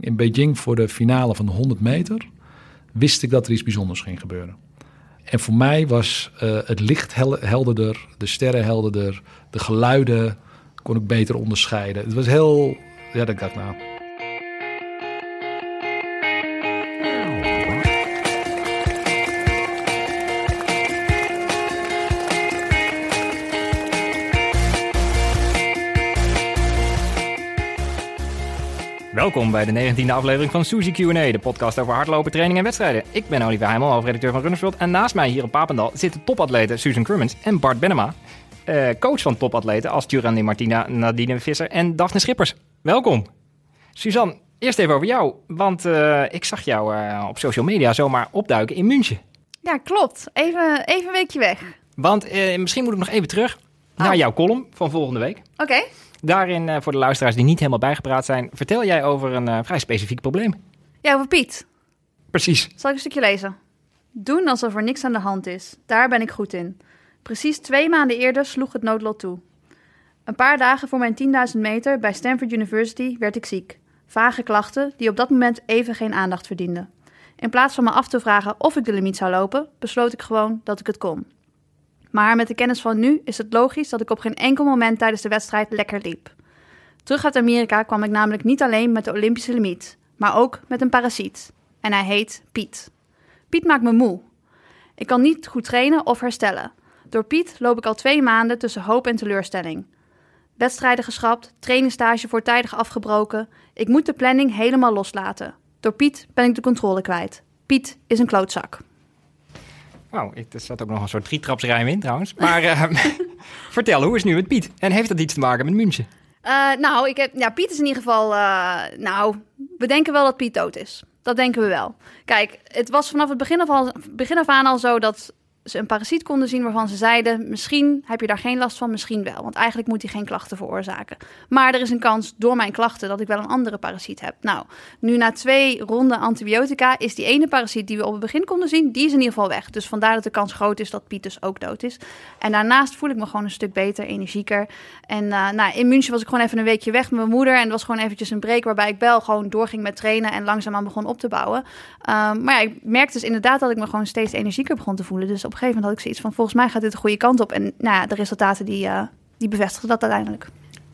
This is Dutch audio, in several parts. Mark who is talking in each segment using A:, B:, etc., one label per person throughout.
A: in Beijing voor de finale van de 100 meter, wist ik dat er iets bijzonders ging gebeuren. En voor mij was uh, het licht helderder, de sterren helderder, de geluiden kon ik beter onderscheiden. Het was heel, ja, dat dacht nou,
B: Welkom bij de 19e aflevering van Suzy Q&A, de podcast over hardlopen, training en wedstrijden. Ik ben Oliver Heimel, hoofdredacteur van Runnersworld. En naast mij hier op Papendal zitten topatleten Susan Crummins en Bart Benema. Uh, coach van topatleten als Di Martina, Nadine Visser en Daphne Schippers. Welkom. Suzanne, eerst even over jou. Want uh, ik zag jou uh, op social media zomaar opduiken in München.
C: Ja, klopt. Even, even een weekje weg.
B: Want misschien moet ik nog even terug naar oh. jouw column van volgende week.
C: Oké.
B: Daarin, uh, voor de luisteraars die niet helemaal bijgepraat zijn, vertel jij over een uh, vrij specifiek probleem.
C: Ja, over Piet.
B: Precies.
C: Zal ik een stukje lezen? Doen alsof er niks aan de hand is. Daar ben ik goed in. Precies twee maanden eerder sloeg het noodlot toe. Een paar dagen voor mijn 10.000 meter bij Stanford University werd ik ziek. Vage klachten die op dat moment even geen aandacht verdienden. In plaats van me af te vragen of ik de limiet zou lopen, besloot ik gewoon dat ik het kon. Maar met de kennis van nu is het logisch dat ik op geen enkel moment tijdens de wedstrijd lekker liep. Terug uit Amerika kwam ik namelijk niet alleen met de Olympische limiet, maar ook met een parasiet. En hij heet Piet. Piet maakt me moe. Ik kan niet goed trainen of herstellen. Door Piet loop ik al twee maanden tussen hoop en teleurstelling. Wedstrijden geschrapt, trainingstage voortijdig afgebroken. Ik moet de planning helemaal loslaten. Door Piet ben ik de controle kwijt. Piet is een klootzak.
B: Wauw, er zat ook nog een soort drietrapsrijm in trouwens. Maar uh, vertel, hoe is het nu met Piet? En heeft dat iets te maken met München?
C: Uh, nou, ik heb, ja, Piet is in ieder geval... Uh, nou, we denken wel dat Piet dood is. Dat denken we wel. Kijk, het was vanaf het begin begin af aan al zo dat ze een parasiet konden zien waarvan ze zeiden: misschien heb je daar geen last van, misschien wel. Want eigenlijk moet hij geen klachten veroorzaken. Maar er is een kans door mijn klachten dat ik wel een andere parasiet heb. Nou, nu na twee ronden antibiotica is die ene parasiet die we op het begin konden zien, die is in ieder geval weg. Dus vandaar dat de kans groot is dat Piet dus ook dood is. En daarnaast voel ik me gewoon een stuk beter, energieker. En uh, nou, in München was ik gewoon even een weekje weg met mijn moeder. En het was gewoon eventjes een break waarbij ik wel gewoon doorging met trainen en langzaamaan begon op te bouwen. Um, maar ja, ik merkte dus inderdaad dat ik me gewoon steeds energieker begon te voelen. Dus op een gegeven moment had ik zoiets van, volgens mij gaat dit de goede kant op. En nou ja, de resultaten die, uh, die bevestigen dat uiteindelijk.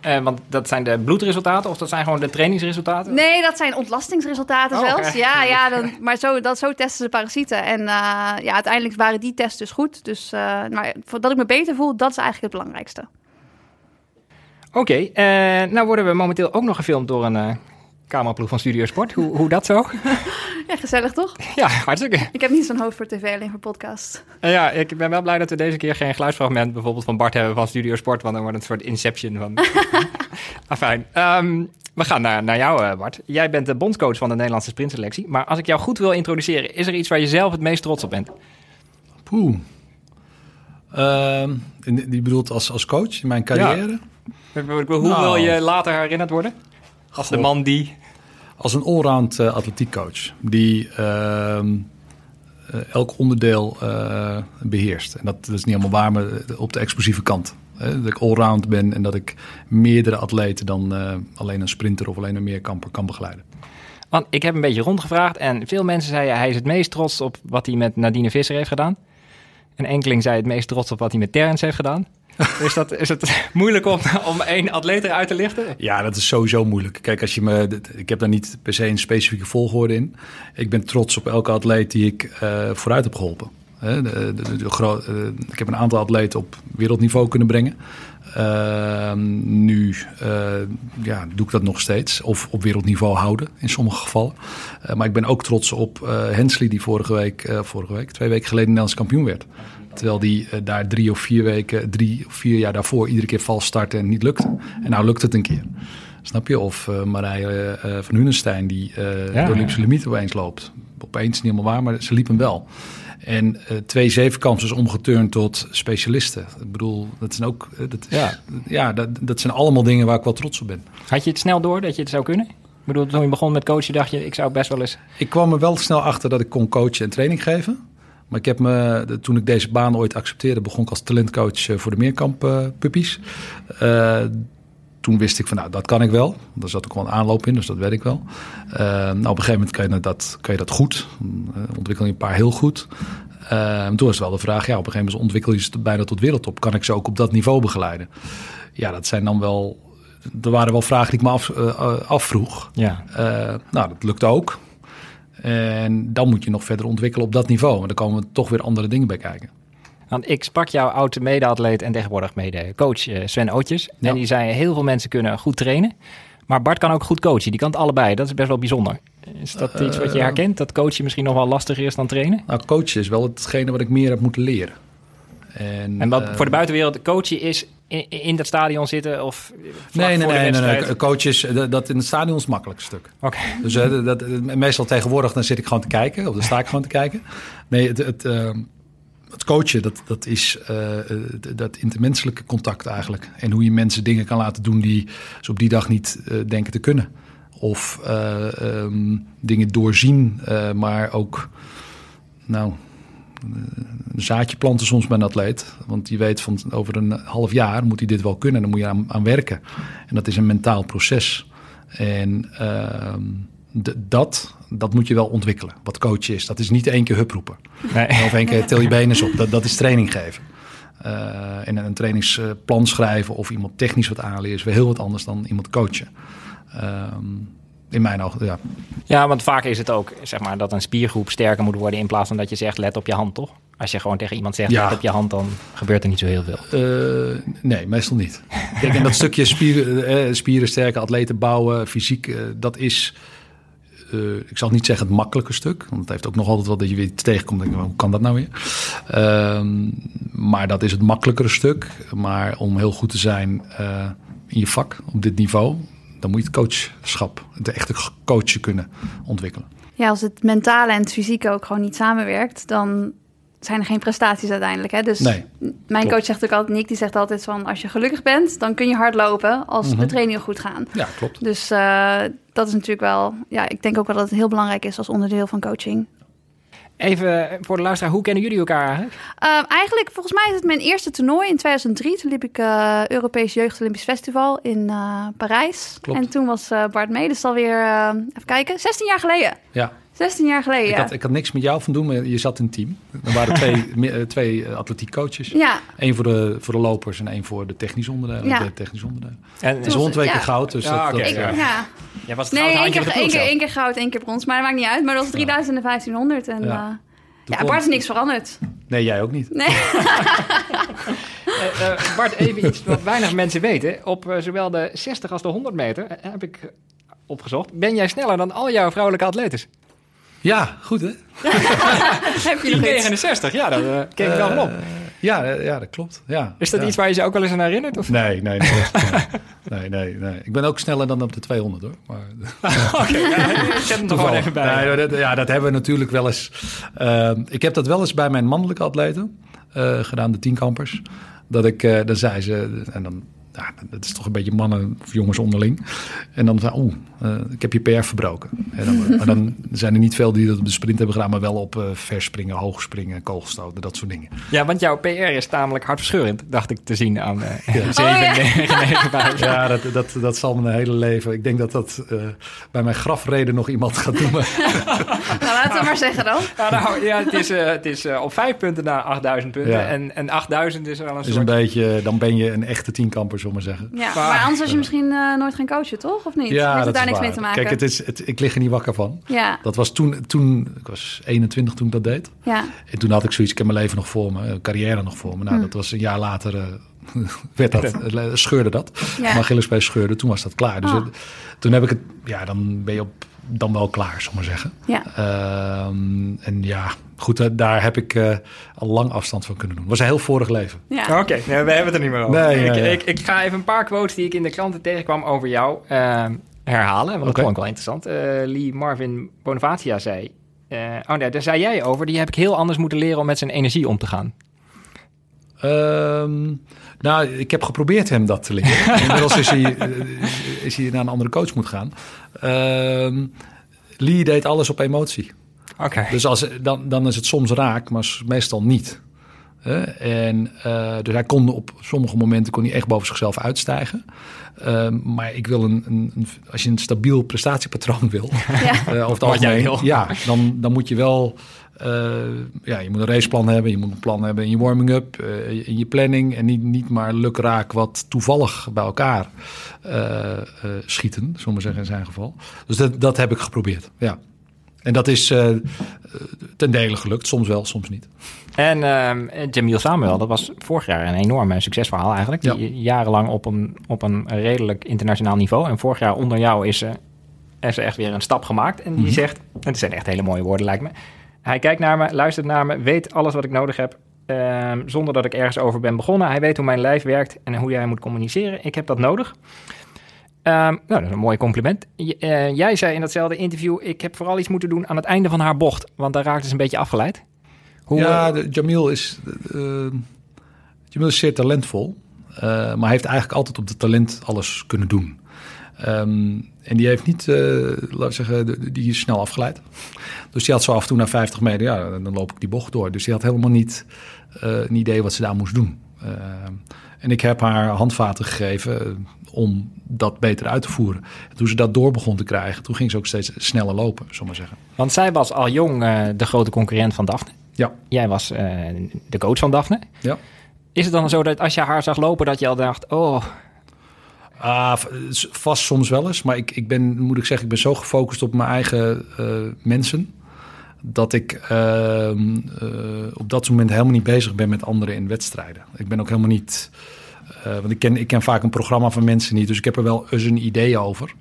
B: Uh, want dat zijn de bloedresultaten of dat zijn gewoon de trainingsresultaten?
C: Nee, dat zijn ontlastingsresultaten oh, zelfs. Ja, ja dan, maar zo, dat, zo testen ze parasieten. En uh, ja, uiteindelijk waren die tests dus goed. Dus maar dat ik me beter voel, dat is eigenlijk het belangrijkste.
B: Oké, okay, nou worden we momenteel ook nog gefilmd door een cameraploeg van Studio Sport. Hoe, hoe dat zo?
C: Ja, gezellig toch?
B: Ja, hartstikke.
C: Ik heb niet zo'n hoofd voor tv, alleen voor podcast.
B: ja, ik ben wel blij dat we deze keer geen geluidsfragment bijvoorbeeld van Bart hebben van Studio Sport, want dan wordt het een soort inception van... ah, fijn. Ehm, we gaan naar, naar jou, eh, Bart. Jij bent de bondscoach van de Nederlandse sprintselectie. Maar als ik jou goed wil introduceren, is er iets waar je zelf het meest trots op bent?
A: Poeh. Uh, die bedoelt als, als coach in mijn carrière?
B: Ja. Hoe wil nou. je later herinnerd worden? Als de man die...
A: Als een allround uh, atletiekcoach. Die uh, elk onderdeel uh, beheerst. En dat, dat, is niet allemaal waar, maar op de explosieve kant. Hè? Dat ik allround ben en dat ik meerdere atleten dan alleen een sprinter of alleen een meerkamper kan begeleiden.
B: Want ik heb een beetje rondgevraagd en veel mensen zeiden hij is het meest trots op wat hij met Nadine Visser heeft gedaan. En enkeling zei het meest trots op wat hij met Terrence heeft gedaan. Is, dat, is het moeilijk om, om één atleet eruit te lichten?
A: Ja, dat is sowieso moeilijk. Kijk, als je me, ik heb daar niet per se een specifieke volgorde in. Ik ben trots op elke atleet die ik uh, vooruit heb geholpen. De, uh, ik heb een aantal atleten op wereldniveau kunnen brengen. Uh, nu uh, ja, doe ik dat nog steeds. Of op wereldniveau houden in sommige gevallen. Maar ik ben ook trots op Hensley, die vorige week, vorige week, twee weken geleden Nederlands kampioen werd. Terwijl die uh, daar drie of vier weken, drie of vier jaar daarvoor iedere keer vals startte en niet lukte. En nou lukt het een keer. Snap je? Of uh, Marije uh, van Hunenstein die ja, de Olympische limiet opeens loopt. Opeens niet helemaal waar, maar ze liep hem wel. En twee zevenkampers omgeturnd tot specialisten. Ik bedoel, dat zijn ook. dat, is, ja, ja dat, dat zijn allemaal dingen waar ik wel trots op ben.
B: Had je het snel door dat je het zou kunnen? Ik bedoel, toen je begon met coachen, dacht je, ik zou best wel eens.
A: Ik kwam er wel snel achter dat ik kon coachen en training geven. Maar ik heb me, toen ik deze baan ooit accepteerde, begon ik als talentcoach eh, voor de Meerkamp uh, puppies. Uh, toen wist ik van, nou, dat kan ik wel. Daar zat ook wel een aanloop in, dus dat weet ik wel. Uh, nou, op een gegeven moment kan je dat, kan je dat goed. Ontwikkel je een paar heel goed. Toen was het wel de vraag, ja, op een gegeven moment ontwikkel je ze bijna tot wereldtop. Kan ik ze ook op dat niveau begeleiden? Ja, dat zijn dan wel... Er waren wel vragen die ik me af, afvroeg.
B: Ja.
A: nou, dat lukt ook. En dan moet je nog verder ontwikkelen op dat niveau. En dan komen toch weer andere dingen bij kijken.
B: Want ik sprak jouw oude mede-atleet en tegenwoordig mede-coach Sven Ootjes. En die zei, heel veel mensen kunnen goed trainen. Maar Bart kan ook goed coachen. Die kan het allebei. Dat is best wel bijzonder. Is dat iets wat je herkent? Dat coachen misschien nog wel lastiger is dan trainen?
A: Nou, coachen is wel hetgene wat ik meer heb moeten leren.
B: En, en wat voor de buitenwereld, coachen is in, in dat stadion zitten of
A: nee, nee, nee, nee, coaches dat in het stadion is het makkelijkste stuk.
B: Oké.
A: Dus uh, dat, meestal tegenwoordig dan zit ik gewoon te kijken of dan sta ik gewoon te kijken. Nee, het, het, uh, het coachen dat, dat is uh, dat intermenselijke contact eigenlijk en hoe je mensen dingen kan laten doen die ze op die dag niet denken te kunnen of um, dingen doorzien, maar ook nou een zaadje planten soms bij een atleet. Want die weet van over een half jaar moet hij dit wel kunnen. Dan moet je aan, aan werken. En dat is een mentaal proces. En uh, dat, dat moet je wel ontwikkelen. Wat coach is. Dat is niet één keer huproepen. Nee. Of één keer til je benen op. Dat, dat is training geven. Uh, en een trainingsplan schrijven of iemand technisch wat aanleren is weer heel wat anders dan iemand coachen. Um, in mijn ogen, ja.
B: Ja, want vaak is het ook zeg maar, dat een spiergroep sterker moet worden in plaats van dat je zegt let op je hand, toch? Als je gewoon tegen iemand zegt let op je hand, dan gebeurt er niet zo heel veel.
A: Uh, nee, meestal niet. Kijk, en dat stukje spieren, eh, spieren sterke atleten bouwen, fysiek, uh, dat is... Uh, ik zal niet zeggen het makkelijke stuk, want het heeft ook nog altijd wat dat je weer tegenkomt. Denk, hoe kan dat nou weer? Uh, maar dat is het makkelijkere stuk. Maar om heel goed te zijn in je vak op dit niveau, dan moet je het coachschap, de echte coachen kunnen ontwikkelen.
C: Ja, als het mentale en het fysieke ook gewoon niet samenwerkt, dan zijn er geen prestaties uiteindelijk. Hè? Dus
A: nee,
C: mijn coach zegt ook altijd, Nick, die zegt altijd van... als je gelukkig bent, dan kun je hard lopen als de mhm. trainingen goed gaan.
A: Ja, klopt.
C: Dus uh, dat is natuurlijk wel... Ja, ik denk ook wel dat het heel belangrijk is als onderdeel van coaching.
B: Even voor de luisteraar, hoe kennen jullie elkaar eigenlijk?
C: Uh, eigenlijk, volgens mij is het mijn eerste toernooi in 2003. Toen liep ik uh, Europees Jeugd Olympisch Festival in uh, Parijs.
A: Klopt.
C: En toen was Bart mee, dus alweer, even kijken, 16 jaar geleden.
A: Ja.
C: 16 jaar geleden.
A: Ik had, ik had niks met jou van doen, maar je zat in een team. Er waren twee, twee atletiek coaches.
C: Ja.
A: Eén voor de, voor de lopers en één voor de technische onderdelen.
C: Ja.
A: De technische onderdelen. En, en ze won twee keer goud. Dus
B: ja,
A: dat,
B: okay.
A: dat,
C: ik, ja.
B: ja. was het
C: nee,
B: één
C: keer, één,
B: keer,
C: één keer goud, één keer brons. Maar dat maakt niet uit. Maar dat was 3000 en 1500. En, ja. Ja, Bart is niks veranderd.
A: Nee, jij ook niet.
C: Nee.
B: uh, uh, Bart, even iets wat weinig mensen weten. Op uh, zowel de 60 als de 100 meter, heb ik opgezocht, ben jij sneller dan al jouw vrouwelijke atletes.
A: Ja, goed hè?
C: heb je nog
B: 69, ja, daar keek ik wel van op.
A: Ja, ja, dat klopt. Ja,
B: is dat
A: ja.
B: iets waar je je ook wel eens aan herinnert? Of?
A: Nee, nee, nee, nee, nee, nee. Ik ben ook sneller dan op de 200 hoor. Maar...
B: Oké, okay, ja, zet hem er gewoon even bij.
A: Nee, dat, ja, dat hebben we natuurlijk wel eens. Uh, ik heb dat wel eens bij mijn mannelijke atleten uh, gedaan, de tienkampers. Dat ik, uh, dan zei ze, en dan ja, dat is toch een beetje mannen of jongens onderling. En dan oeh, uh, ik heb je PR verbroken. En dan, maar dan zijn er niet veel die dat op de sprint hebben gedaan, maar wel op uh, verspringen, hoogspringen, kogelstoten, dat soort dingen.
B: Ja, want jouw PR is tamelijk hartverscheurend, dacht ik te zien aan uh, ja. 7, oh, ja. 9, 9,
A: Ja, dat, dat, dat zal mijn hele leven. Ik denk dat dat uh, bij mijn grafreden nog iemand gaat doen.
C: nou, laten we maar zeggen dan.
B: Ja, nou, ja, het is, uh, het is uh, op vijf punten naar 8000 punten. Ja. En, en 8000 is er wel een
A: is
B: soort...
A: een beetje, dan ben je een echte tienkamper, zullen we maar zeggen.
C: Ja, maar, maar anders was je misschien uh, nooit gaan coachen, toch? Of niet?
A: Ja,
C: Heeft
A: dat
C: daar
A: is
C: niks
A: waar.
C: mee te maken?
A: Kijk, het is, het, ik lig er niet wakker van.
C: Ja.
A: Dat was toen, toen, ik was 21 toen ik dat deed.
C: Ja.
A: En toen had ik zoiets, ik heb mijn leven nog voor me, een carrière nog voor me. Nou,
C: Hm.
A: dat was een jaar later, uh, werd dat, scheurde dat.
C: Ja.
A: Mijn Achillespees scheurde, toen was dat klaar. Dus
C: Oh.
A: het- toen heb ik het, ja, dan ben je op, dan wel klaar, zal ik maar zeggen.
C: Ja.
A: Ehm, en ja, goed, daar heb ik eh, al lang afstand van kunnen doen. was een heel vorig leven.
C: Ja.
B: Oké, nee, we hebben het er niet meer over.
A: Nee,
B: ik,
A: ja.
B: Ik, ik ga even een paar quotes die ik in de kranten tegenkwam over jou eh, herhalen. Want dat
A: Oké.
B: vond ik wel interessant. Eh, Lee Marvin Bonavacia zei... eh, oh nee, daar zei jij over. Die heb ik heel anders moeten leren om met zijn energie om te gaan.
A: Ehm, nou, ik heb geprobeerd hem dat te leren. Inmiddels is hij, eh, is hij naar een andere coach moet gaan. Ehm, Lee deed alles op emotie.
B: Oké.
A: Dus als, dan, dan is het soms raak, maar meestal niet. Hè? En, uh, dus hij kon op sommige momenten kon hij echt boven zichzelf uitstijgen. Uh, maar ik wil een, een, een, als je een stabiel prestatiepatroon wil, ja. uh, over het algemeen, ja, dan, dan moet je wel ja, je moet een raceplan hebben, je moet een plan hebben in je warming-up, uh, in je planning. En niet, niet maar lukraak wat toevallig bij elkaar uh, schieten, zullen we zeggen in zijn geval. Dus dat, dat heb ik geprobeerd, ja. En dat is ten dele gelukt, soms wel, soms niet.
B: En uh, Jamil Samuel, dat was vorig jaar een enorm succesverhaal eigenlijk. Ja. Jarenlang op een, op een redelijk internationaal niveau. En vorig jaar onder jou is, is er echt weer een stap gemaakt. En die mm -hmm. zegt, en het zijn echt hele mooie woorden lijkt me... Hij kijkt naar me, luistert naar me, weet alles wat ik nodig heb. Uh, zonder dat ik ergens over ben begonnen. Hij weet hoe mijn lijf werkt en hoe jij moet communiceren. Ik heb dat nodig. Uh, nou, dat is een mooi compliment. Uh, jij zei in datzelfde interview: Ik heb vooral iets moeten doen aan het einde van haar bocht. Want daar raakte ze een beetje afgeleid.
A: Hoe, ja, de, Jamil, is, Jamil is zeer talentvol. Eh, maar hij heeft eigenlijk altijd op de talent alles kunnen doen. Um, en die heeft niet, uh, laten we zeggen, die is snel afgeleid. Dus die had zo af en toe na 50 meter, ja, dan loop ik die bocht door. Dus die had helemaal niet uh, een idee wat ze daar moest doen. Uh, en ik heb haar handvaten gegeven om dat beter uit te voeren. En toen ze dat door begon te krijgen, toen ging ze ook steeds sneller lopen, zullen maar zeggen.
B: Want zij was al jong de grote concurrent van Daphne.
A: Ja.
B: Jij was de coach van Daphne.
A: Ja.
B: Is het dan zo dat als je haar zag lopen, dat je al dacht, oh,
A: Ah, vast soms wel eens. Maar ik, ik ben, moet ik zeggen, ik ben zo gefocust op mijn eigen uh, mensen. Dat ik uh, uh, op dat moment helemaal niet bezig ben met anderen in wedstrijden. Ik ben ook helemaal niet. want ik ken, ik ken vaak een programma van mensen niet. Dus ik heb er wel eens een idee over.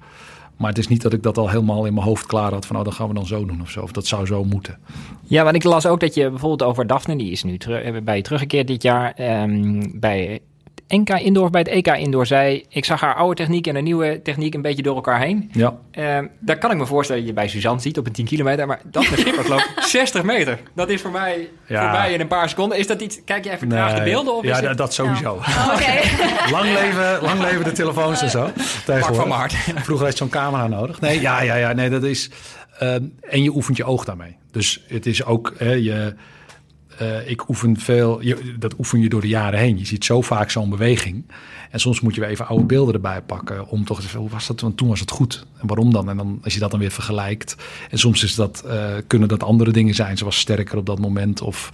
A: Maar het is niet dat ik dat al helemaal in mijn hoofd klaar had van, oh, dat gaan we dan zo doen of zo. Of dat zou zo moeten.
B: Ja, want ik las ook dat je bijvoorbeeld over Daphne, die is nu bij je teruggekeerd dit jaar, um, bij NK Indoor of bij het EK Indoor zei... ik zag haar oude techniek en de nieuwe techniek een beetje door elkaar heen.
A: Ja.
B: Uh, daar kan ik me voorstellen dat je bij Suzanne ziet op een 10 kilometer. Maar dat met Schippers loopt 60 meter. Dat is voor mij ja. voorbij in een paar seconden. Is dat iets... Kijk je even nee. de beelden? Of
A: ja,
B: is
A: dat,
B: het...
A: dat sowieso.
C: Oh, okay.
A: lang, leven, lang leven de telefoons en zo.
B: Mark van Maart.
A: Vroeger had je zo'n camera nodig. Nee, ja, ja, ja. Nee, dat is... Uh, en je oefent je oog daarmee. Dus het is ook... Hè, je, uh, ik oefen veel, je, dat oefen je door de jaren heen. Je ziet zo vaak zo'n beweging. En soms moet je weer even oude beelden erbij pakken. Om toch te zeggen, hoe was dat? Want toen was het goed. En waarom dan? En dan als je dat dan weer vergelijkt. En soms is dat, uh, kunnen dat andere dingen zijn. Ze was sterker op dat moment. Of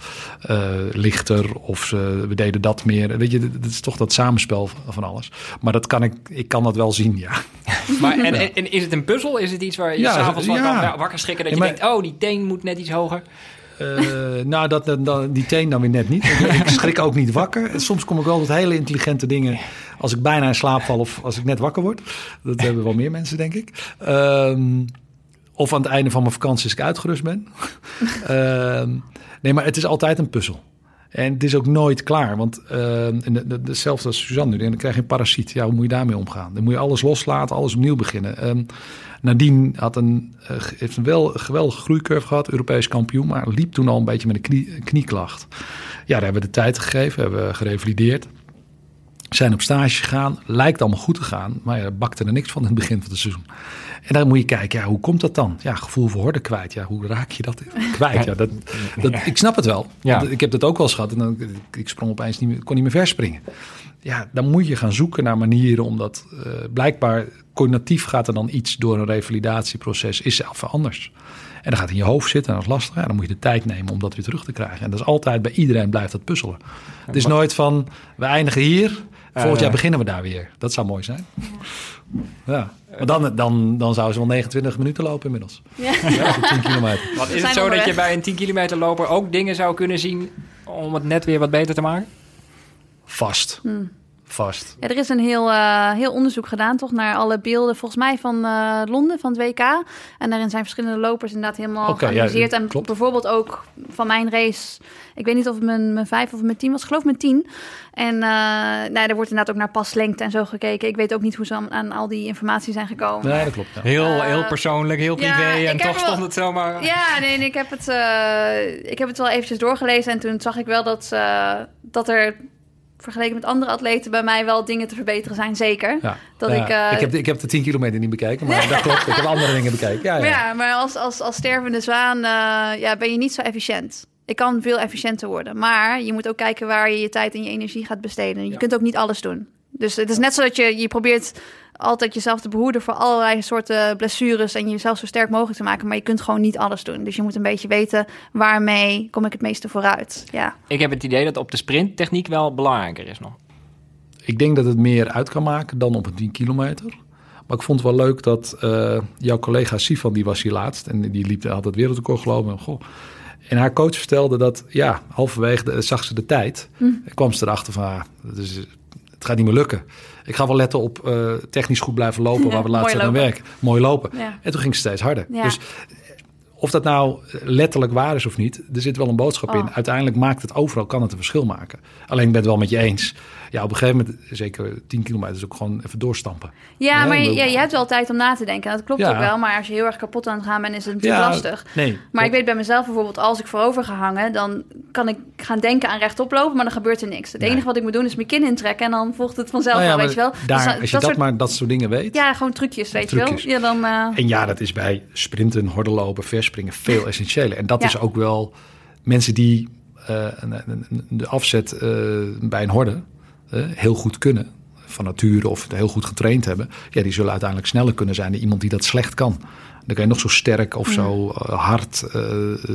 A: uh, lichter. Of ze, we deden dat meer. Weet je, het is toch dat samenspel van alles. Maar dat kan ik, ik kan dat wel zien, ja.
B: Maar en, en, en is het een puzzel? Is het iets waar je ja, s'avonds van ja. wakker schrikken? Dat je ja, maar, denkt, oh, die teen moet net iets hoger.
A: Uh, nou, dat, dat, die teen dan weer net niet. Ik schrik ook niet wakker. Soms kom ik wel tot hele intelligente dingen als ik bijna in slaap val of als ik net wakker word. Dat hebben wel meer mensen, denk ik. Um, of aan het einde van mijn vakantie als ik uitgerust ben. um, nee, maar het is altijd een puzzel. En het is ook nooit klaar. Want uh, hetzelfde als Suzanne nu. Dan krijg je een parasiet. Ja, hoe moet je daarmee omgaan? Dan moet je alles loslaten, alles opnieuw beginnen. Um, Nadine had een, uh, heeft een wel geweldige groeicurve gehad, Europees kampioen, maar liep toen al een beetje met een knie, knieklacht. Ja, daar hebben we de tijd gegeven, hebben we gerevalideerd. Zijn op stage gegaan, lijkt allemaal goed te gaan, maar ja, bakte er niks van in het begin van het seizoen. En dan moet je kijken, ja, hoe komt dat dan? Ja, gevoel voor horde kwijt. Ja, hoe raak je dat kwijt? Ja, dat, dat, ik snap het wel. Ja. Ik heb dat ook wel eens gehad. En dan, ik sprong opeens niet meer, kon niet meer verspringen. Ja, dan moet je gaan zoeken naar manieren om dat... Uh, blijkbaar cognitief gaat er dan iets door een revalidatieproces. Is even anders. En dan gaat in je hoofd zitten en dat is lastig. Ja, dan moet je de tijd nemen om dat weer terug te krijgen. En dat is altijd bij iedereen blijft dat puzzelen. Het is nooit van, we eindigen hier... Volgend jaar beginnen we daar weer. Dat zou mooi zijn. Ja. Maar dan, dan, dan zou ze wel 29 minuten lopen inmiddels. Ja. ja 10 kilometer.
B: Wat is het zo dat je bij een 10 kilometer loper ook dingen zou kunnen zien om het net weer wat beter te maken?
A: Vast. Hmm. Vast.
C: Ja, er is een heel, uh, heel onderzoek gedaan toch naar alle beelden, volgens mij van uh, Londen, van het WK. En daarin zijn verschillende lopers inderdaad helemaal okay, geanalyseerd. Ja, en klopt. bijvoorbeeld ook van mijn race, ik weet niet of het mijn, mijn vijf of mijn tien was, ik geloof mijn tien. En uh, nou, er wordt inderdaad ook naar paslengte en zo gekeken. Ik weet ook niet hoe ze aan, aan al die informatie zijn gekomen.
A: Nee, dat klopt. Ja.
B: Heel, heel persoonlijk, heel privé ja, en toch stond het zomaar...
C: Ja, nee, nee ik, heb het, ik heb het wel eventjes doorgelezen en toen zag ik wel dat, dat er vergeleken met andere atleten bij mij wel dingen te verbeteren zijn, zeker.
A: Ja. Dat ja. Ik, uh, ik, heb de, ik heb de 10 kilometer niet bekeken, maar dat klopt. Ik heb andere dingen bekeken. Ja, ja.
C: ja maar als, als, als stervende zwaan uh, ja, ben je niet zo efficiënt. Ik kan veel efficiënter worden. Maar je moet ook kijken waar je je tijd en je energie gaat besteden. Je kunt ook niet alles doen. Dus het is net zo dat je, je probeert altijd jezelf te behoeden voor allerlei soorten blessures en jezelf zo sterk mogelijk te maken. Maar je kunt gewoon niet alles doen. Dus je moet een beetje weten waarmee kom ik het meeste vooruit. Ja.
B: Ik heb het idee dat op de sprint techniek wel belangrijker is nog.
A: Ik denk dat het meer uit kan maken dan op een 10 kilometer. Maar ik vond het wel leuk dat eh, jouw collega Sifan, die was hier laatst. En die liep, het wereldrecord gelopen. En, goh. en haar coach vertelde dat, ja, halverwege de- zag ze de tijd. En kwam ze erachter van, ah, dat is, het gaat niet meer lukken. Ik ga wel letten op eh, technisch goed blijven lopen, waar we laatst aan werken. Mooi lopen. En toen ging ze steeds harder. Dus of dat nou letterlijk waar is of niet, er zit wel een boodschap in.
C: Oh.
A: Uiteindelijk maakt het overal, kan het een verschil maken. Alleen ik ben het wel met je eens. Ja, op een gegeven moment, zeker 10 kilometer, is ook gewoon even doorstampen.
C: Ja,
A: Ja,
C: maar je, ja, je hebt wel tijd om na te denken. Dat klopt
A: Ja.
C: ook wel. Maar als je heel erg kapot aan het gaan bent, is het natuurlijk lastig.
A: Nee.
C: Maar ik weet bij mezelf bijvoorbeeld, als ik voorover ga hangen, dan kan ik gaan denken aan rechtop lopen, maar dan gebeurt er niks. Het
A: Nee.
C: enige wat ik moet doen is mijn kin intrekken en dan volgt het vanzelf
A: Nou ja,
C: wel, weet je wel.
A: Daar,
C: Dus,
A: als je dat,
C: soort-
A: maar dat soort dingen weet.
C: Ja, gewoon trucjes, weet
A: Trucjes.
C: je wel. Ja, dan, eh,
A: En ja, dat is bij sprinten, hordenlopen, verspringen veel essentiëler. En dat is ook wel mensen die eh, een- een- een- de afzet eh, bij een horde heel goed kunnen. Van nature of heel goed getraind hebben. Ja, die zullen uiteindelijk sneller kunnen zijn dan iemand die dat slecht kan. Dan kan je nog zo sterk of zo eh, hard eh,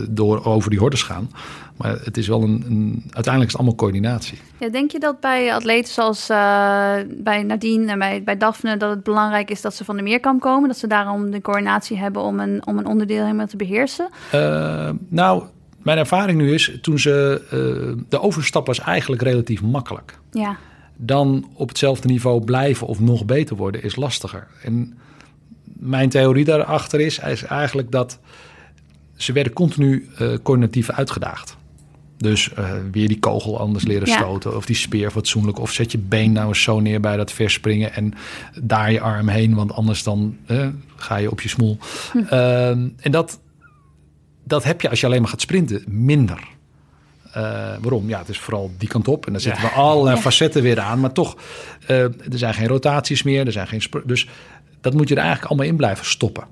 A: door over die hordes gaan. Maar het is wel een, een uiteindelijk is het allemaal coördinatie.
C: ja, denk je dat bij atleten zoals eh, bij Nadine en bij, bij Daphne, dat het belangrijk is dat ze van de meerkamp komen? Dat ze daarom de coördinatie hebben om een, om een onderdeel helemaal te beheersen?
A: Eh, nou, mijn ervaring nu is, toen ze eh, de overstap was eigenlijk relatief makkelijk.
C: Ja,
A: dan op hetzelfde niveau blijven of nog beter worden is lastiger. En mijn theorie daarachter is, is eigenlijk dat ze werden continu eh coördinatief uitgedaagd. Dus eh, weer die kogel anders leren
C: Ja.
A: stoten. Of die speer fatsoenlijk. Of zet je been nou eens zo neer bij dat verspringen. En daar je arm heen. Want anders dan ga je op je smoel. Ehm, en dat, dat heb je als je alleen maar gaat sprinten minder. Eh, waarom? Ja, het is vooral die kant op. En dan zitten we allerlei
C: Ja.
A: facetten weer aan. Maar toch, eh, er zijn geen rotaties meer. Er zijn geen dus dat moet je er eigenlijk allemaal in blijven stoppen.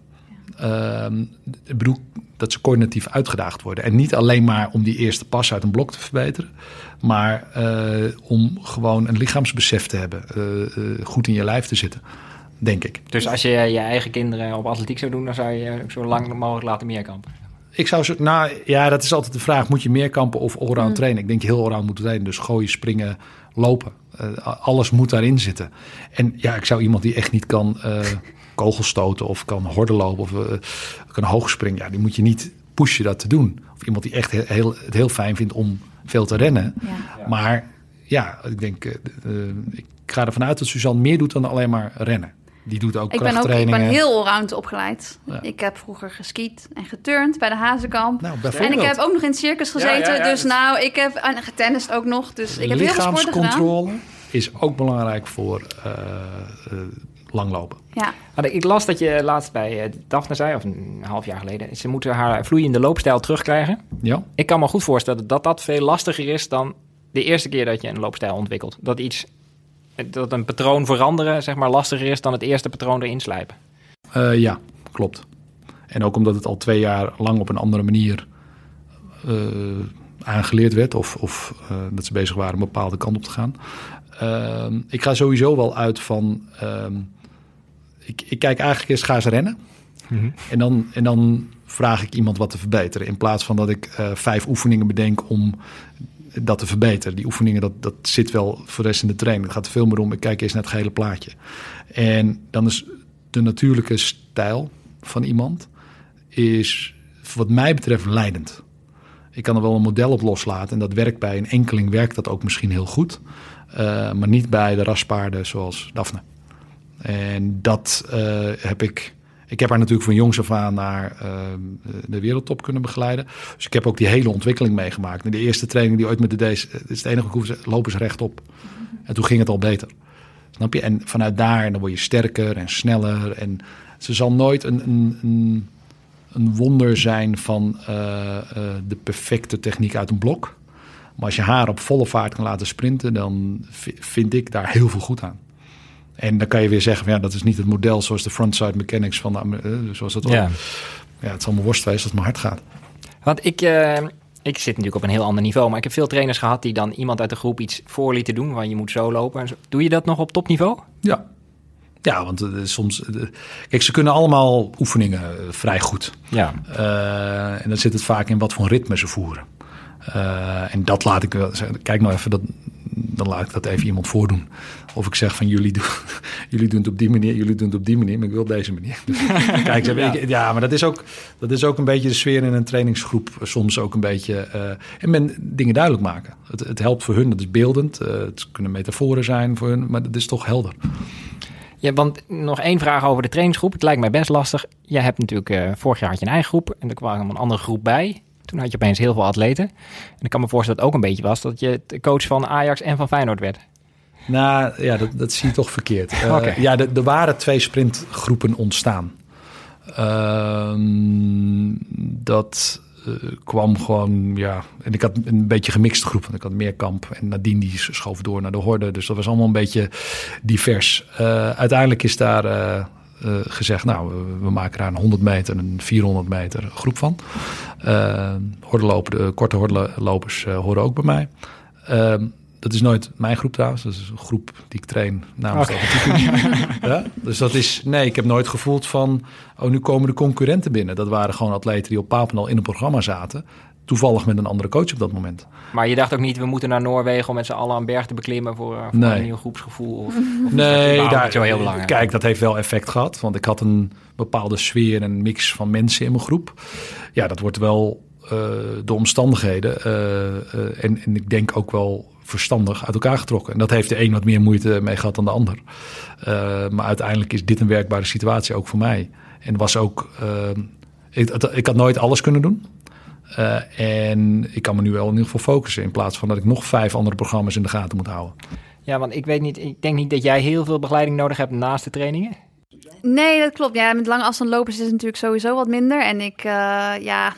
A: Ehm, ik bedoel dat ze coördinatief uitgedaagd worden. En niet alleen maar om die eerste pas uit een blok te verbeteren. Maar eh, om gewoon een lichaamsbesef te hebben. goed in je lijf te zitten. Denk ik.
B: Dus als je je eigen kinderen op atletiek zou doen, dan zou je zo lang mogelijk laten meerkampen.
A: Ik zou zo, nou ja, dat is altijd de vraag. Moet je meer kampen of allround
C: Mm.
A: trainen? Ik denk je heel allround moet trainen. Dus gooien, springen, lopen. Eh, alles moet daarin zitten. En ja, ik zou iemand die echt niet kan eh kogels stoten of kan horden lopen of eh, kan hoog springen. Ja, die moet je niet pushen dat te doen. Of iemand die echt heel, heel, het heel fijn vindt om veel te rennen.
C: ja.
A: Maar ja, ik denk, ik ga ervan uit dat Suzanne meer doet dan alleen maar rennen. Die doet ook
C: Ik ben ook ik ben heel allround opgeleid.
A: Ja.
C: Ik heb vroeger geskiet en geturnd bij de Hazenkamp.
A: Nou,
C: En ik heb ook nog in het circus gezeten.
B: Ja, ja, ja,
C: dus nou, ik heb en getennist ook nog. Dus ik heb heel veel sporten gedaan.
A: Lichaamscontrole is ook belangrijk voor eh, eh, langlopen.
C: Ja,
B: Maar Ik las dat je laatst bij eh, Daphne zei, of een half jaar geleden, ze moeten haar vloeiende loopstijl terugkrijgen.
A: Ja,
B: Ik kan me goed voorstellen dat dat veel lastiger is dan de eerste keer dat je een loopstijl ontwikkelt. Dat iets, dat een patroon veranderen, zeg maar, lastiger is dan het eerste patroon erin slijpen.
A: Eh, ja, klopt. En ook omdat het al twee jaar lang op een andere manier eh, aangeleerd werd. Of, of eh, dat ze bezig waren een bepaalde kant op te gaan. Ehm, ik ga sowieso wel uit van... ehm, ik, ik kijk eigenlijk eerst, ga eens rennen. En, dan, en dan vraag ik iemand wat te verbeteren. In plaats van dat ik eh, vijf oefeningen bedenk om dat te verbeteren. Die oefeningen, dat, dat zit wel voor de rest in de training. Het gaat veel meer om, ik kijk eerst naar het gehele plaatje. En dan is de natuurlijke stijl van iemand... is wat mij betreft leidend. Ik kan er wel een model op loslaten en dat werkt bij een enkeling werkt dat ook misschien heel goed. Eh, maar niet bij de raspaarden zoals Daphne. En dat eh, heb ik... Ik heb haar natuurlijk van jongs af aan naar eh, de wereldtop kunnen begeleiden. Dus ik heb ook die hele ontwikkeling meegemaakt. En de eerste training die ooit met de deze... Het is het enige hoef, lopen ze rechtop. En toen ging het al beter. Snap je? En vanuit daar dan word je sterker en sneller. En ze zal nooit een, een, een, een wonder zijn van eh, eh, de perfecte techniek uit een blok. Maar als je haar op volle vaart kan laten sprinten, dan vi- vind ik daar heel veel goed aan. En dan kan je weer zeggen, van, ja, dat is niet het model zoals de frontside mechanics van de, eh, zoals dat
B: Ja.
A: ja, het worst wezen als het maar hard gaat.
B: Want ik, eh, ik zit natuurlijk op een heel ander niveau. Maar ik heb veel trainers gehad die dan iemand uit de groep iets voor lieten doen. Want je moet zo lopen. En zo. Doe je dat nog op topniveau?
A: Ja. Ja, want uh, soms... Uh, kijk, ze kunnen allemaal oefeningen uh, vrij goed.
B: Ja.
A: en dan zit het vaak in wat voor ritme ze voeren. en dat laat ik wel... Kijk nou even, dat, dan laat ik dat even iemand voordoen. Of ik zeg van jullie doen, jullie doen het op die manier, jullie doen het op die manier, maar ik wil deze manier. Kijk, ja. Ik, ja, maar dat is, ook, dat is ook een beetje de sfeer in een trainingsgroep. Soms ook een beetje. Uh, en men dingen duidelijk maken. Het, het helpt voor hun, dat is beeldend. Uh, het kunnen metaforen zijn voor hun, maar dat is toch helder.
B: Ja, want nog één vraag over de trainingsgroep. Het lijkt mij best lastig. Jij hebt natuurlijk, uh, vorig jaar had je een eigen groep en er kwam een andere groep bij. Toen had je opeens heel veel atleten. En ik kan me voorstellen dat het ook een beetje was dat je de coach van Ajax en van Feyenoord werd.
A: Nou ja, dat, dat zie je toch verkeerd. Uh, okay. Ja, er waren twee sprintgroepen ontstaan. Uh, dat uh, kwam gewoon, ja. En ik had een beetje gemixt groep. Want ik had meer kamp en Nadine die schoof door naar de horde. Dus dat was allemaal een beetje divers. Uh, uiteindelijk is daar uh, gezegd, nou, we maken daar een 100 meter, een 400 meter groep van. hordenlopen, de korte hordenlopers horen ook bij mij. Dat is nooit mijn groep trouwens. Dat is een groep die ik train namens okay. de ja? Dus dat is... Nee, ik heb nooit gevoeld van... Oh, nu komen de concurrenten binnen. Dat waren gewoon atleten die op Papendal in een programma zaten. Toevallig met een andere coach op dat moment.
B: Maar je dacht ook niet... we moeten naar Noorwegen om met z'n allen een berg te beklimmen... voor, voor
A: nee.
B: een nieuw groepsgevoel? Of, of
A: nee,
B: dat
A: daar,
B: zo heel belangrijk.
A: kijk, dat heeft wel effect gehad. Want ik had een bepaalde sfeer en een mix van mensen in mijn groep. Ja, dat wordt wel... Uh, de omstandigheden. Uh, uh, en, en ik denk ook wel verstandig uit elkaar getrokken. En dat heeft de een wat meer moeite mee gehad dan de ander. Uh, maar uiteindelijk is dit een werkbare situatie ook voor mij. En was ook. Uh, ik, ik, had nooit alles kunnen doen. Uh, en ik kan me nu wel in ieder geval focussen. In plaats van dat ik nog vijf andere programma's in de gaten moet houden.
B: Ja, want ik weet niet. Ik denk niet dat jij heel veel begeleiding nodig hebt naast de trainingen.
C: Nee, dat klopt. Ja, met lange afstandlopers is het natuurlijk sowieso wat minder. En ik, ja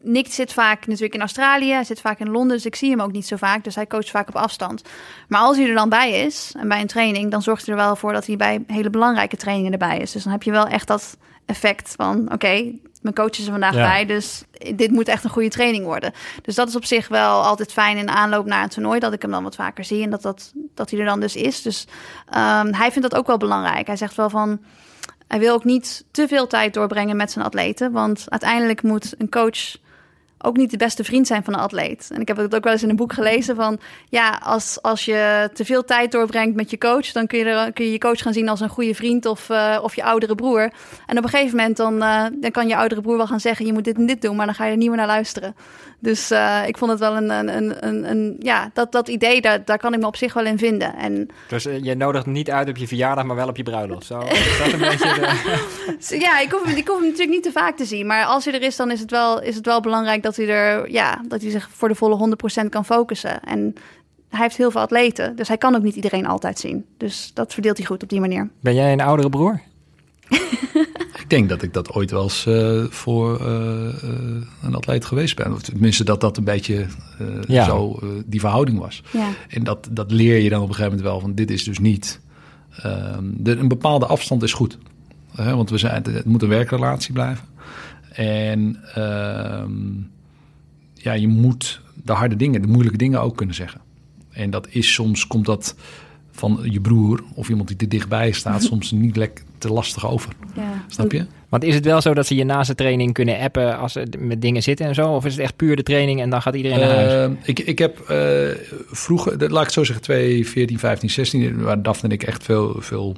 C: Nick zit vaak natuurlijk in Australië, hij zit vaak in Londen, dus ik zie hem ook niet zo vaak. Dus hij coacht vaak op afstand. Maar als hij er dan bij is en bij een training, dan zorgt hij er wel voor dat hij bij hele belangrijke trainingen erbij is. Dus dan heb je wel echt dat effect van: oké, okay, mijn coach is er vandaag ja. bij, dus dit moet echt een goede training worden. Dus dat is op zich wel altijd fijn in aanloop naar een toernooi, dat ik hem dan wat vaker zie en dat, dat, dat hij er dan dus is. Dus um, hij vindt dat ook wel belangrijk. Hij zegt wel van. Hij wil ook niet te veel tijd doorbrengen met zijn atleten. Want uiteindelijk moet een coach ook niet de beste vriend zijn van een atleet. En ik heb het ook wel eens in een boek gelezen van... ja, als, als je te veel tijd doorbrengt met je coach... dan kun je, kun je je coach gaan zien als een goede vriend of, uh, of je oudere broer. En op een gegeven moment dan, uh, dan kan je oudere broer wel gaan zeggen... je moet dit en dit doen, maar dan ga je er niet meer naar luisteren. Dus uh, ik vond het wel een... een, een, een, ja, dat, dat idee, daar, daar kan ik me op zich wel in vinden. En,
B: dus je nodigt niet uit op je verjaardag, maar wel op je bruiloft. Zo, is dat een beetje
C: de... ja, ik hoef, ik hoef hem natuurlijk niet te vaak te zien. Maar als hij er is, dan is het wel, is het wel belangrijk dat hij er... ja, dat hij zich voor de volle 100% kan focussen. En hij heeft heel veel atleten, dus hij kan ook niet iedereen altijd zien. Dus dat verdeelt hij goed op die manier.
B: Ben jij een oudere broer?
A: ik denk dat ik dat ooit wel eens uh, voor uh, uh, een atleet geweest ben. Of tenminste dat dat een beetje ja. zo die verhouding was.
C: Ja.
A: En dat, dat leer je dan op een gegeven moment wel. Van dit is dus niet... De, een bepaalde afstand is goed. want we zijn, het moet een werkrelatie blijven. En ja, je moet de harde dingen, de moeilijke dingen ook kunnen zeggen. En dat is soms, komt dat van je broer of iemand die er dichtbij staat, soms niet lekker te lastig over.
C: Ja.
A: Snap je?
B: Want is het wel zo dat ze je naast de training kunnen appen als ze met dingen zitten en zo? Of is het echt puur de training en dan gaat iedereen naar huis?
A: Uh, ik, ik heb uh, vroeger, laat ik het zo zeggen, 2, 14, 15, 16, waar Daphne en ik echt veel, veel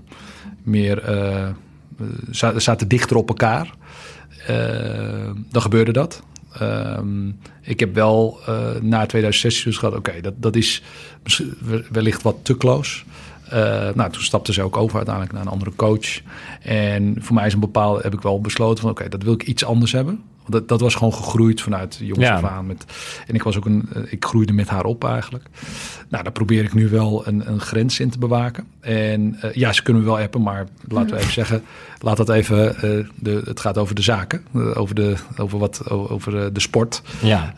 A: meer uh, zaten dichter op elkaar. dan gebeurde dat. Um, ik heb wel uh, na 2016 dus gehad, oké, dat, dat is wellicht wat te close. Uh, nou, toen stapte ze ook over uiteindelijk naar een andere coach. En voor mij is een bepaalde, heb ik wel besloten van oké, dat wil ik iets anders hebben. Dat, dat was gewoon gegroeid vanuit jongs ja. af aan. Met, en ik was ook een, ik groeide met haar op eigenlijk. Nou, daar probeer ik nu wel een, een grens in te bewaken. En uh, ja, ze kunnen wel appen, maar laten we even zeggen, laat dat even, uh, de, het gaat over de zaken, over, de, over, wat, over de sport.
B: Ja.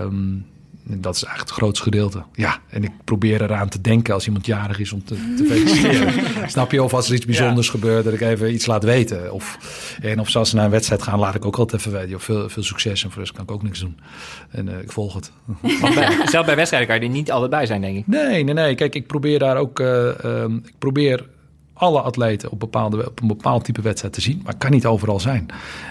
A: Um, dat is eigenlijk het grootste gedeelte. Ja, en ik probeer eraan te denken als iemand jarig is om te, te feliciteren. Snap je? Of als er iets bijzonders gebeurt, dat ik even iets laat weten. Of, en of als ze naar een wedstrijd gaan, laat ik ook altijd even weten. Of veel, veel succes en voor de kan ik ook niks doen. En eh, ik volg het.
B: Bij, zelfs bij wedstrijden kan je er niet altijd bij zijn, denk ik.
A: Nee, nee, nee. Kijk, ik probeer daar ook... eh, ehm, ik probeer alle atleten op, bepaalde, op een bepaald type wedstrijd te zien. Maar kan niet overal zijn.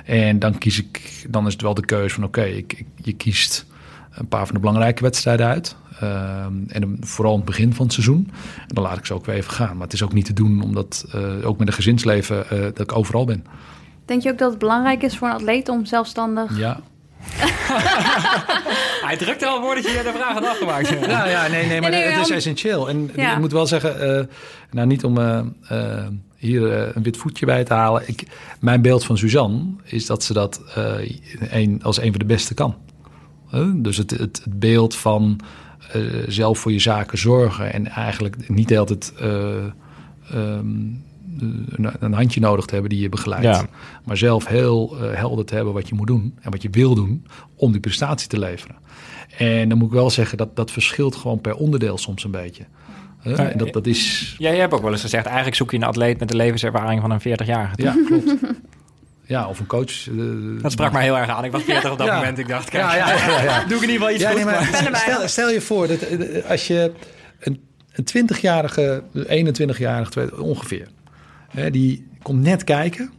A: En dan kies ik... Dan is het wel de keuze van... Oké, ik, ik, je kiest een paar van de belangrijke wedstrijden uit. Ehm, en vooral in het begin van het seizoen. En dan laat ik ze ook weer even gaan. Maar het is ook niet te doen, omdat eh, ook met een gezinsleven eh, dat ik overal ben.
C: Denk je ook dat het belangrijk is voor een atleet om zelfstandig...
A: Ja,
B: Hij drukte al een woordje de vraag had afgemaakt.
A: ja, ja nee, nee, maar
C: Nee, nee,
A: het is
C: om-
A: essentieel. En
C: Ja.
A: ik moet wel zeggen, eh, nou niet om hier een wit voetje bij te halen. Ik, mijn beeld van Suzanne is dat ze dat eh, een, als een van de beste kan. Dus het, het, het beeld van eh, zelf voor je zaken zorgen en eigenlijk niet altijd eh, ehm, een, een handje nodig te hebben die je begeleidt.
B: Ja.
A: Maar zelf heel eh, helder te hebben wat je moet doen en wat je wil doen om die prestatie te leveren. En dan moet ik wel zeggen dat dat verschilt gewoon per onderdeel soms een beetje. En dat, dat is.
B: Jij hebt ook wel eens gezegd, eigenlijk zoek je een atleet met de levenservaring van een 40-jarige.
A: Ja, klopt. Ja, of een coach. eh,
B: Dat sprak mij heel erg aan. Ik was 40 op dat
A: Ja.
B: moment. Ik dacht, kijk,
A: Ja, ja, ja, ja.
B: doe ik in ieder geval iets
A: Ja,
B: goed.
A: nee, maar
B: maar-
A: stel, stel je voor dat eh, als je een, een 20-jarige, 21-jarige ongeveer, hè, die komt net kijken,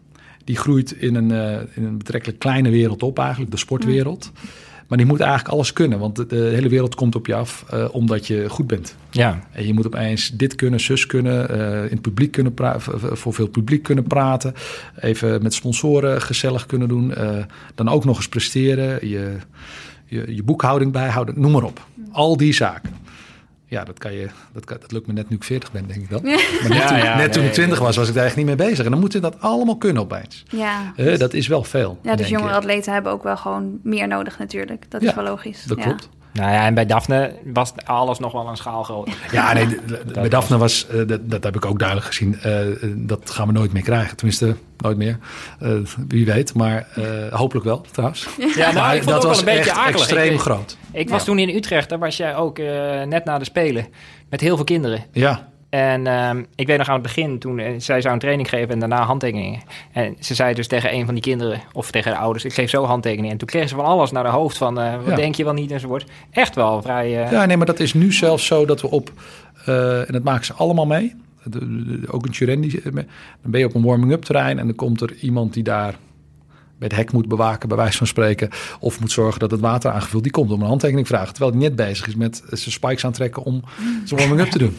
A: die groeit in een, eh, in een betrekkelijk kleine wereld op, eigenlijk de sportwereld. Maar die moet eigenlijk alles kunnen, want de, de hele wereld komt op je af eh, omdat je goed bent.
B: Ja,
A: En je moet opeens dit kunnen, zus kunnen, eh, in het publiek kunnen voor veel publiek kunnen praten, even met sponsoren gezellig kunnen doen, eh, dan ook nog eens presteren, je, je, je boekhouding bijhouden, noem maar op. Al die zaken. Ja, dat, kan je, dat, kan, dat lukt me net nu ik 40 ben, denk ik dan. Maar net,
B: Ja,
A: toen,
B: ja,
A: net toen
B: nee,
A: ik 20 was, was ik daar echt niet mee bezig. En dan moeten dat allemaal kunnen opeens.
C: Ja.
A: Eh, dat is wel veel.
C: Ja, dus jongere
A: ik.
C: atleten hebben ook wel gewoon meer nodig natuurlijk. Dat is wel logisch.
A: Dat
C: ja.
A: klopt.
B: nou ja, en bij Daphne was alles nog wel een schaal groter.
A: Ja, nee, bij Daphne was, eh, dat, dat heb ik ook duidelijk gezien, eh, dat gaan we nooit meer krijgen. Tenminste, nooit meer. Eh, wie weet, maar eh, hopelijk wel trouwens.
B: Ja, nou,
A: maar
B: ik vond het ook wel een beetje
A: echt
B: akelig.
A: extreem groot.
B: Ik was toen in Utrecht, daar was jij ook eh, net na de Spelen. Met heel veel kinderen.
A: Ja,
B: En ehm, ik weet nog aan het begin, toen eh, zij zou een training geven en daarna handtekeningen. En ze zei dus tegen een van die kinderen, of tegen de ouders, ik geef zo handtekeningen. En toen kregen ze van alles naar de hoofd van, eh, wat
A: Ja.
B: denk je wel niet enzovoort. Echt wel vrij... eh,
A: ja, nee, maar dat is nu zelfs zo dat we op, en dat maken ze allemaal mee. De- de- de- ook een Turen, die, dan ben je op een warming-up terrein en dan komt er iemand die daar het hek moet bewaken, bij wijze van spreken, of moet zorgen dat het water aangevuld, die komt om een handtekening vragen, terwijl hij net bezig is met zijn spikes aantrekken om zijn warming-up te doen.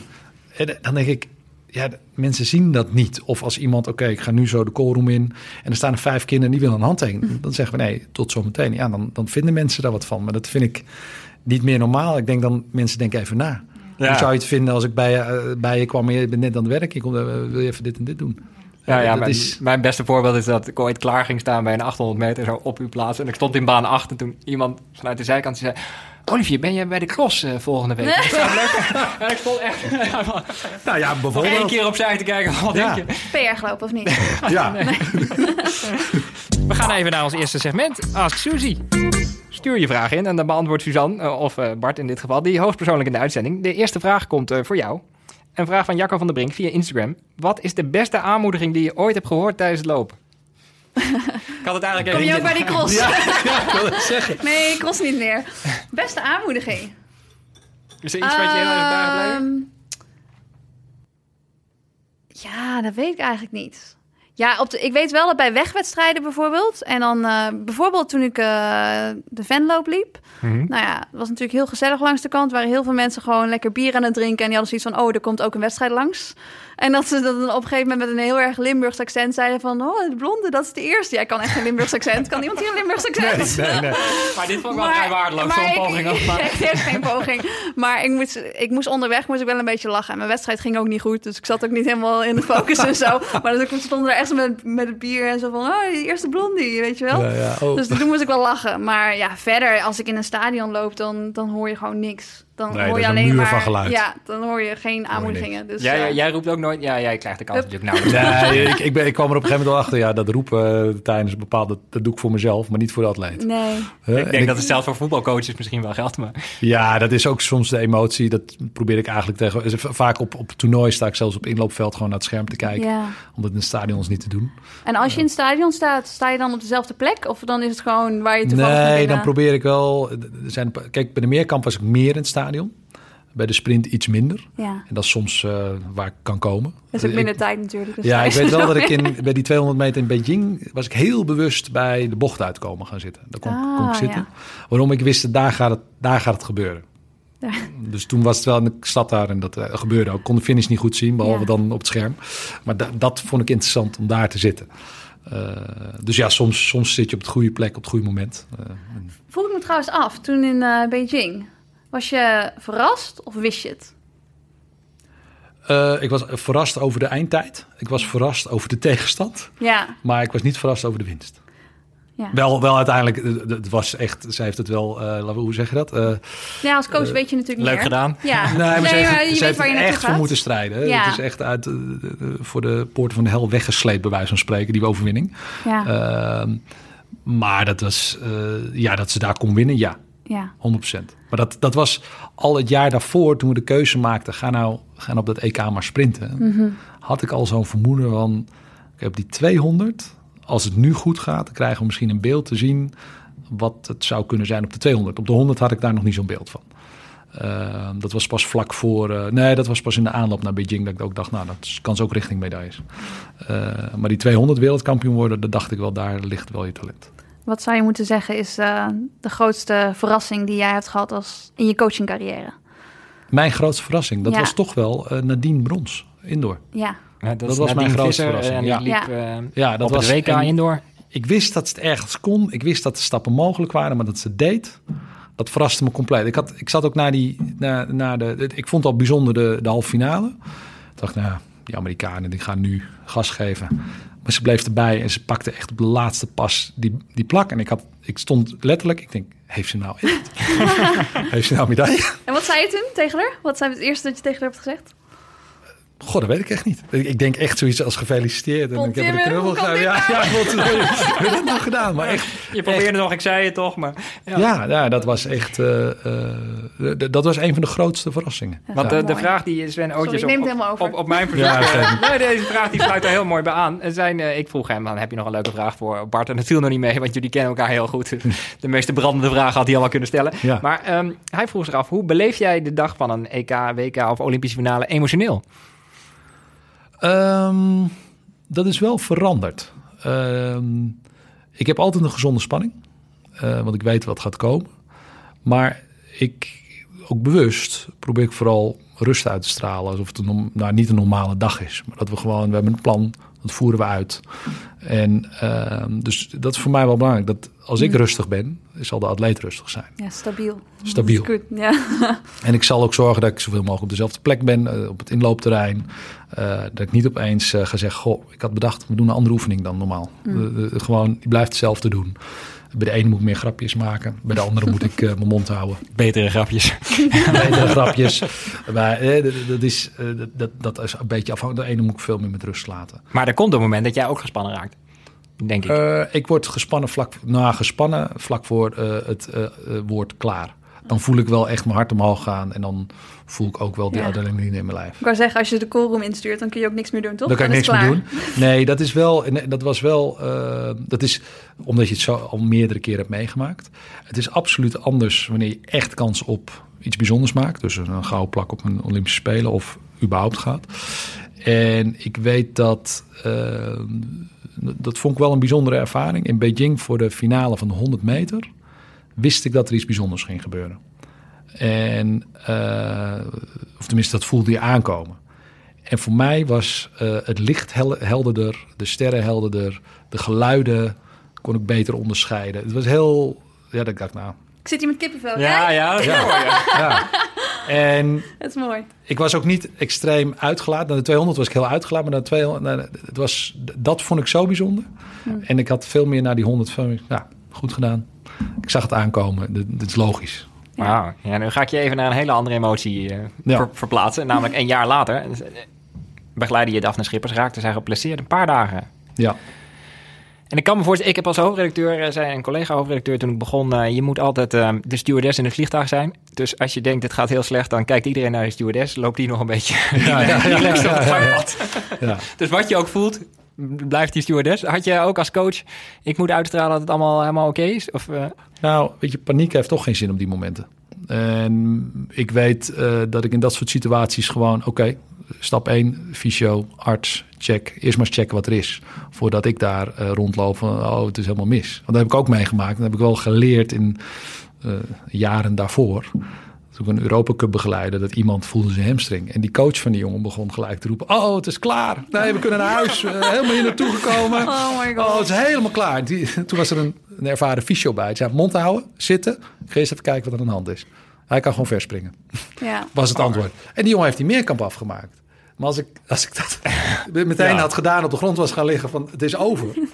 A: En dan denk ik, ja, mensen zien dat niet. Of als iemand, oké, ik ga nu zo de callroom in en er staan er vijf kinderen die willen een handtekening. Dan zeggen we nee, tot zometeen. Ja, dan, dan vinden mensen daar wat van. Maar dat vind ik niet meer normaal. Ik denk dan, mensen denken even na.
B: Ja.
A: Hoe zou je het vinden als ik bij je, eh, bij je kwam en je bent net aan het werk. Ik kom, eh, wil je even dit en dit doen?
B: Ja, ja
A: dat
B: mijn,
A: is-
B: mijn beste voorbeeld is dat ik ooit klaar ging staan bij een 800 meter zo op uw plaats. En ik stond in baan 8 en toen iemand vanuit de zijkant zei... Olivier, ben jij bij de cross eh, volgende week? Dat zou leuk. en ik stond echt
A: Nou ja,
B: nog één keer opzij te kijken. Wat
A: Ja.
B: denk je?
C: PR gelopen of niet?
A: Ja.
B: We gaan even naar ons eerste segment. Ask Suzy. Stuur je vraag in en dan beantwoordt Suzanne, eh, of eh, Bart in dit geval, die hoogstpersoonlijk in de uitzending. De eerste vraag komt eh, voor jou. Een vraag van Jacco van der Brink via Instagram. Wat is de beste aanmoediging die je ooit hebt gehoord tijdens het lopen? Ik had het eigenlijk
C: Kom je ook bij die cross?
A: Ja, ik wil het zeggen.
C: Nee, cross niet meer. Beste aanmoediging.
B: Is er iets wat je heel erg bijgebleven?
C: Ehm, Ja, dat weet ik eigenlijk niet. Ja, op de, ik weet wel dat bij wegwedstrijden bijvoorbeeld. En dan eh, bijvoorbeeld toen ik eh, de Venloop liep.
B: Mhm.
C: Nou ja, het was natuurlijk heel gezellig langs de kant. Er waren heel veel mensen gewoon lekker bier aan het drinken. En die hadden zoiets van, oh, er komt ook een wedstrijd langs. En dat ze dan op een gegeven moment met een heel erg Limburgs accent zeiden van... Oh, de blonde, dat is de eerste. Ja, ik kan echt geen Limburgs accent. Kan iemand hier een Limburgs accent?
B: Nee, nee. Maar dit vond ik wel vrij waardeloos, zo'n
C: ik-
B: poging. ook, Maar...
C: Echt, echt geen poging. Maar ik moest, ik moest onderweg moest ik wel een beetje lachen. En mijn wedstrijd ging ook niet goed. Dus ik zat ook niet helemaal in de focus en zo. Maar dus ik stond er echt met, met het bier en zo van... Oh, die eerste blondie, weet je wel.
A: Ja, ja. Oh.
C: Dus toen moest ik wel lachen. Maar ja, verder, als ik in een stadion loop, dan, dan hoor je gewoon niks. Dan
A: Nee,
C: hoor je alleen maar...
A: van geluid.
C: Ja, dan hoor je geen aanmoedigingen. Dus,
B: Jij,
C: eh,
B: jij roept ook nooit... Ja, jij krijgt de kans natuurlijk nauwelijks.
A: Nee, ik, ik, ben, ik kwam er op een gegeven moment wel achter. Ja, dat roepen eh, tijdens bepaalde... Dat doe ik voor mezelf, maar niet voor de atleet.
C: Nee.
A: Hè?
B: Ik
A: En
B: denk dat het zelfs voor voetbalcoaches misschien wel geldt, maar...
A: Ja, dat is ook soms de emotie. Dat probeer ik eigenlijk tegen... Vaak op, op toernooi sta ik zelfs op inloopveld gewoon naar het scherm te kijken.
C: Ja.
A: Omdat in het stadion is niet te doen.
C: En als je in het stadion staat, sta je dan op dezelfde plek? Of dan is het gewoon waar je toevallig
A: Nee, dan probeer ik wel... Er zijn, kijk, bij de meerkamp was ik meer in het stadion. Bij de sprint iets minder.
C: Ja,
A: En dat is soms eh, waar ik kan komen.
C: dat is ook
A: Ik-
C: minder tijd natuurlijk. dus
A: Ja, ik weet wel dat ik in, bij die 200 meter in Beijing... was ik heel bewust bij de bocht uitkomen gaan zitten. Daar kon,
C: Ah,
A: kon ik zitten.
C: ja.
A: Waarom ik wist, dat daar gaat het, daar gaat het gebeuren.
C: Ja.
A: Dus toen was het wel, en ik zat daar en dat eh, gebeurde ook. Ik kon de finish niet goed zien, behalve
C: Ja.
A: dan op het scherm. Maar da- dat vond ik interessant om daar te zitten. Eh, dus ja, soms, soms zit je op het goede plek op het goede moment. Eh,
C: Vroeg ik me trouwens af, toen in Beijing. Was je verrast of wist je het?
A: eh, ik was verrast over de eindtijd. Ik was verrast over de tegenstand.
C: Ja,
A: Maar ik was niet verrast over de winst.
C: ja.
A: Wel, wel uiteindelijk, eh, het was echt, zij heeft het wel, eh, laten we- hoe zeg je dat? Eh,
C: ja, als coach weet je natuurlijk
B: Leuk
C: meer.
B: gedaan.
C: Ja,
A: Nee, maar ze heeft,
C: maar
A: ze
C: je weet
A: heeft
C: waar je
A: er
C: naartoe
A: echt voor moeten strijden.
C: Ja.
A: Het is echt uit, voor de poorten van de hel weggesleept, bij wijze van spreken, die overwinning.
C: Ja,
A: Ehm, maar dat was, eh, ja, dat ze daar kon winnen, ja,
C: ja.
A: 100%. Maar dat, dat was al het jaar daarvoor, toen we de keuze maakten, ga nou gaan op dat EK maar sprinten.
C: Mhm.
A: Had ik al zo'n vermoeden van, ik heb die 200, als het nu goed gaat, dan krijgen we misschien een beeld te zien wat het zou kunnen zijn op de 200. Op de 100 had ik daar nog niet zo'n beeld van. Uh, dat was pas vlak voor. Uh, nee, dat was pas in de aanloop naar Beijing. Dat ik ook dacht, nou, dat kan zo ook richting medailles. Uh, maar die 200 wereldkampioen worden, dat dacht ik wel, daar ligt wel je talent.
C: Wat zou je moeten zeggen is uh, de grootste verrassing die jij hebt gehad als in je coachingcarrière?
A: Mijn grootste verrassing, dat
C: Ja.
A: was toch wel uh, Nadine Brons, indoor.
C: Ja,
B: Ja,
A: Dat was mijn grootste verrassing,
B: En
A: ja.
B: die liep
C: Ja.
B: eh,
A: Ja, dat
B: op
A: was
B: het WK indoor.
A: Ik wist dat het ergens kon. Ik wist dat de stappen mogelijk waren, maar dat ze het deed. Dat verraste me compleet. Ik, had, ik zat ook naar die. Naar, naar de, ik vond al bijzonder de, de halve finale. Ik dacht, nou, die Amerikanen die gaan nu gas geven. Maar ze bleef erbij en ze pakte echt op de laatste pas die, die plak. En ik, had, ik stond letterlijk, ik denk, heeft ze nou echt? heeft ze nou medaille?
C: en wat zei je toen tegen haar? Wat zei het eerste dat je tegen haar hebt gezegd?
A: God, dat weet ik echt niet. Ik, denk echt zoiets als gefeliciteerd. En ik heb er een knuffel
C: dit
A: Ja,
C: nou?
A: ja, wat heb je dat nou gedaan? Maar echt,
B: Je probeerde nog, ik zei het toch, maar... Ja.
A: Ja, ja, dat was echt. eh, eh, dat was een van de grootste verrassingen.
B: Want de, vraag die Sven Ootjes op, op, op mijn verzoek...
A: Ja,
B: eh, nee, deze vraag die sluit er heel mooi bij aan. Zijn, ik vroeg hem, dan heb je nog een leuke vraag voor Bart? En dat viel nog niet mee, want jullie kennen elkaar heel goed. De meeste brandende vragen had hij allemaal kunnen stellen.
A: Ja.
B: Maar ehm, hij vroeg zich af, hoe beleef jij de dag van een EK, WK of Olympische finale emotioneel?
A: Ehm, dat is wel veranderd. Ehm, ik heb altijd een gezonde spanning, eh, want ik weet wat gaat komen. Maar ik, ook bewust, probeer ik vooral rust uit te stralen. Alsof het een, nou, niet een normale dag is. Maar dat we gewoon, we hebben een plan, dat voeren we uit. En ehm, dus dat is voor mij wel belangrijk. Dat als ik rustig ben, zal de atleet rustig zijn.
C: Ja, stabiel.
A: Stabiel.
C: Goed, ja.
A: En ik zal ook zorgen dat ik zoveel mogelijk op dezelfde plek ben, eh, op het inloopterrein. Eh, dat ik niet opeens eh, ga zeggen, goh, ik had bedacht, we doen een andere oefening dan normaal.
C: Mm.
A: Gewoon, je blijft hetzelfde doen. Bij de ene moet ik meer grapjes maken, bij de andere moet ik eh, mijn mond houden.
B: Betere grapjes.
A: Betere grapjes. Maar eh, dat, is, eh, dat- dat, is een beetje afhankelijk. De ene moet ik veel meer met rust laten.
B: Maar er komt een moment dat jij ook gespannen raakt. Denk ik.
A: Ik word gespannen vlak, nou, gespannen vlak voor het woord klaar. Dan voel ik wel echt mijn hart omhoog gaan. En dan voel ik ook wel die
C: Ja.
A: adrenaline in mijn lijf.
C: Ik wou zeggen, als je de callroom instuurt, dan kun je ook niks meer doen, toch?
A: Dan kan
C: Dan
A: niks meer doen. Nee, dat is wel. nee, Dat was wel. eh, dat is omdat je het zo al meerdere keren hebt meegemaakt. Het is absoluut anders wanneer je echt kans op iets bijzonders maakt. Dus een gouden plak op een Olympische Spelen of überhaupt gaat. En ik weet dat. eh, dat vond ik wel een bijzondere ervaring. In Beijing voor de finale van de 100 meter wist ik dat er iets bijzonders ging gebeuren. En, eh, of tenminste, dat voelde je aankomen. En voor mij was eh, het licht hel- helderder, de sterren helderder, de geluiden kon ik beter onderscheiden. Het was heel, ja, dat ik dacht, nou,
C: Ik zit hier met kippenvel.
B: ja, ja, dat is
A: Ja.
B: mooi. ja.
A: ja. En
C: Dat is mooi.
A: ik was ook niet extreem uitgelaten. Na de 200 was ik heel uitgelaten, maar na de 200, na de- het was, dat vond ik zo bijzonder. En ik had veel meer naar die 100 van, ja, goed gedaan. Ik zag het aankomen, dit, dit is logisch.
B: Wauw. Ja, nu ga ik je even naar een hele andere emotie eh,
A: Ja.
B: ver- verplaatsen. Namelijk een jaar later eh, begeleidde je Daphne Schippers, raakte zij geplaceerd een paar dagen.
A: Ja,
B: En ik kan me voorstellen, ik heb als hoofdredacteur, eh, zei een collega hoofdredacteur toen ik begon, je moet altijd de stewardess in het vliegtuig zijn. Dus als je denkt dit gaat heel slecht, dan kijkt iedereen naar de stewardess, loopt die nog een beetje
A: ja, ja, ja,
B: het
A: ja, ja. ja.
B: Dus wat je ook voelt, blijft die stewardess. Had je ook als coach, ik moet uitstralen dat het allemaal helemaal oké is? Of, eh,
A: Nou, weet je, paniek heeft toch geen zin op die momenten. En ik weet eh, dat ik in dat soort situaties gewoon, oké, stap 1, fysio, arts, check. Eerst maar eens checken wat er is. Voordat ik daar eh, rondloop oh, het is helemaal mis. Want dat heb ik ook meegemaakt. Dat heb ik wel geleerd in jaren daarvoor. Toen ik een Europa Cup begeleidde, dat iemand voelde zijn hamstring. En die coach van die jongen begon gelijk te roepen, oh, het is klaar. Nee, we kunnen naar huis. Helemaal hier naartoe gekomen.
C: Oh my god.
A: Oh, het is helemaal klaar. Die, toen was er een, een ervaren fysio bij. Hij zei, mond houden, zitten. Ik ga eerst even kijken wat er aan de hand is. Hij kan gewoon verspringen,
C: Ja.
A: was het antwoord. En die jongen heeft die meerkamp afgemaakt. Maar als ik, als ik dat meteen
B: Ja.
A: had gedaan, op de grond was gaan liggen van het is over,
B: nou, ik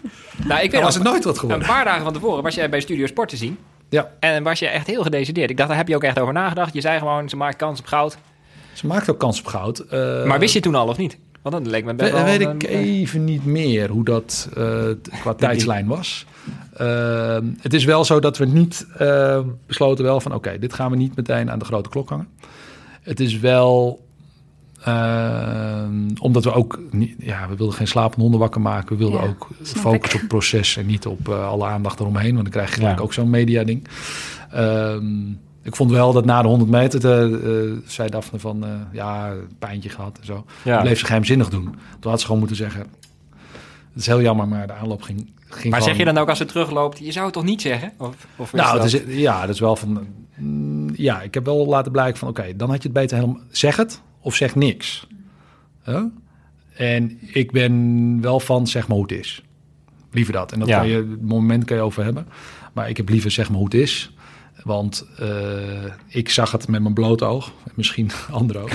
A: dan
B: weet
A: was
B: was
A: het nooit wat
B: een
A: geworden.
B: paar dagen van tevoren was jij bij Studio Sport te zien.
A: Ja,
B: En was je echt heel gedecideerd. Ik dacht, daar heb je ook echt over nagedacht. Je zei gewoon, ze maakt kans op goud.
A: ze maakt ook kans op goud. Eh,
B: Maar wist je toen al of niet? Want dat leek me best
A: We-
B: wel...
A: weet ik even niet meer hoe dat eh, qua tijdslijn was. Eh, het is wel zo dat we niet eh, besloten wel van... oké, dit gaan we niet meteen aan de grote klok hangen. Het is wel... eh, omdat we ook... Niet, ja, we wilden geen slapende honden wakker maken. We wilden
C: Ja,
A: ook focus op het proces... en niet op eh, alle aandacht eromheen. Want dan krijg je gelijk
B: Ja.
A: ook zo'n media-ding. Ehm, ik vond wel dat na de 100 meter... eh, eh, zei Daphne van... eh, ja, een pijntje gehad en zo.
B: Ja.
A: Bleef ze geheimzinnig doen. Toen had ze gewoon moeten zeggen... Het is heel jammer, maar de aanloop ging, ging
B: Maar zeg je dan ook als ze terugloopt, je zou het toch niet zeggen? Of, of is
A: Nou,
B: dat-
A: het is, ja, dat is wel van... mm, Ja, ik heb wel laten blijken van... Oké, dan had je het beter helemaal... Zeg het of zeg niks. Huh? En ik ben wel van zeg maar hoe het is. Liever dat. En dat
B: Ja.
A: kan je, het moment kan je over hebben. Maar ik heb liever zeg maar hoe het is. Want eh, ik zag het met mijn blote oog. Misschien andere oog.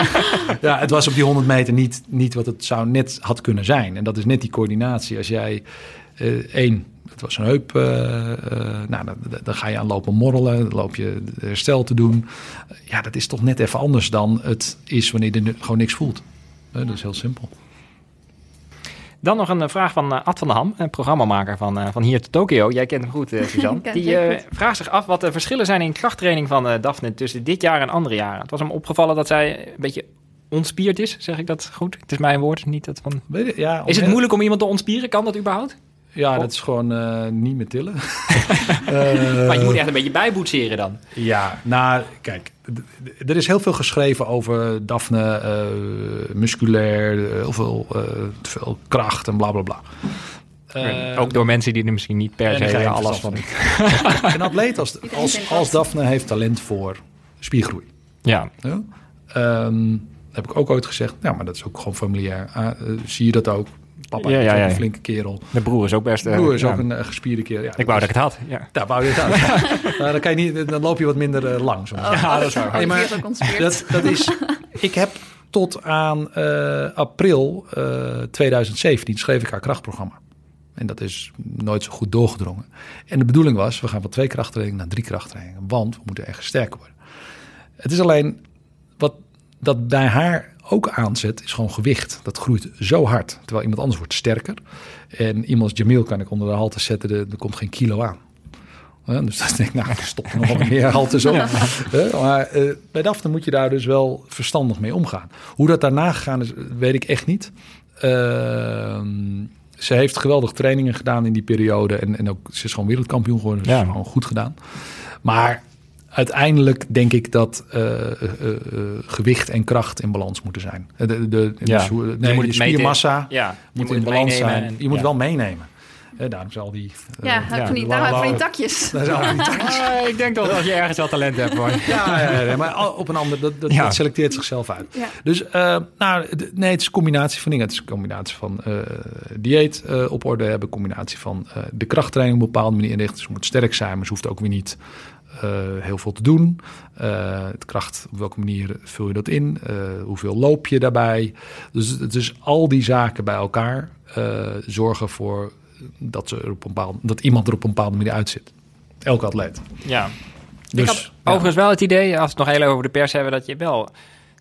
A: ja, het was op die 100 meter niet, niet wat het zou net had kunnen zijn. En dat is net die coördinatie. Als jij eh, één, het was een heup, eh, eh, nou, dan, dan ga je aan lopen morrelen, dan loop je herstel te doen. ja, dat is toch net even anders dan het is wanneer je er gewoon niks voelt. Dat is heel simpel.
B: Dan nog een eh, vraag van Ad van der Ham, een programmamaker van, eh, van Hier to Tokio. Jij kent hem goed, Suzanne. Die eh, vraagt zich af wat de verschillen zijn in krachttraining van eh, Daphne tussen dit jaar en andere jaren. Het was hem opgevallen dat zij een beetje ontspierd is, zeg ik dat goed? Het is mijn woord, niet dat van...
A: Weet je, ja,
B: Is het moeilijk om iemand te ontspieren? Kan dat überhaupt?
A: Ja, dat is gewoon eh, niet meer tillen. Eh,
B: maar je moet echt een beetje bijboetseren dan.
A: Ja, nou, kijk, er is heel veel geschreven over Daphne, eh, musculair, heel veel, eh, veel kracht en bla bla bla. Eh,
B: ook door mensen die er misschien niet per
A: en
B: se
A: je
B: alles van...
A: Een atleet als, als. Daphne heeft talent voor spiergroei.
B: Ja,
A: Ja? Ehm, heb ik ook ooit gezegd, ja, maar dat is ook gewoon familiair. Ah, zie je dat ook? Papa
B: Ja,
A: is
B: ja, ja.
A: een flinke kerel.
B: de broer is ook best... eh,
A: Broer is
B: ja.
A: ook een eh, gespierde kerel. Ja,
B: Ik wou dat ik het had, ja.
A: Ja, wou je het uit. Nou, dan, kan je niet, dan loop je wat minder eh, lang. Zo.
C: Oh,
B: dat is waar.
A: Nee, maar. Dat, dat is, ik heb tot aan eh, april eh, 2017 schreef ik haar krachtprogramma. En dat is nooit zo goed doorgedrongen. En de bedoeling was, we gaan van twee krachttrainingen naar drie krachttrainingen. Want we moeten echt sterker worden. Het is alleen, wat dat bij haar ook aanzet, is gewoon gewicht. Dat groeit zo hard. Terwijl iemand anders wordt sterker. En iemand als Jamil kan ik onder de halte zetten, er, er komt geen kilo aan. Hè, dus dan denk ik, nou, ik stop nog wat meer haltes op. Hè, maar eh, bij Daphne moet je daar dus wel verstandig mee omgaan. Hoe dat daarna gegaan is, weet ik echt niet. Ehm, ze heeft geweldige trainingen gedaan in die periode. En, en ook, ze is gewoon wereldkampioen geworden. Dus
B: Ja.
A: is gewoon goed gedaan. Maar uiteindelijk denk ik dat eh, eh, eh, gewicht en kracht in balans moeten zijn. De, de, de,
B: Ja.
A: dus
B: Je moet
A: je spiermassa
B: Ja, je
A: moet,
B: moet
A: in balans zijn.
B: en-
A: je moet
B: ja.
A: wel meenemen. Daarom zijn al die...
C: Ja,
B: ja,
C: van die,
A: la-
C: daar-
A: la-
C: van die takjes.
A: daar zijn al die takjes.
B: Ik denk toch dat je ergens wel talent hebt, hoor.
A: Ja, ja, ja, maar op een ander, dat, dat,
B: Ja.
A: dat selecteert zichzelf uit.
C: Ja.
A: Dus eh, nou, nee, het is een combinatie van dingen. Het is een combinatie van eh, dieet eh, op orde hebben, combinatie van eh, de krachttraining op een bepaalde manier inrichten. Dus ze moet sterk zijn, maar ze hoeft ook weer niet heel veel te doen. Eh, het kracht, op welke manier vul je dat in? Eh, hoeveel loop je daarbij? Dus het is al die zaken bij elkaar eh, zorgen voor dat, ze er op een bepaalde, dat iemand er op een bepaalde manier uitzit. Elke atleet.
B: Ja.
A: Dus,
B: ik had
A: ja.
B: overigens wel het idee, als we het nog heel even over de pers hebben, dat je wel...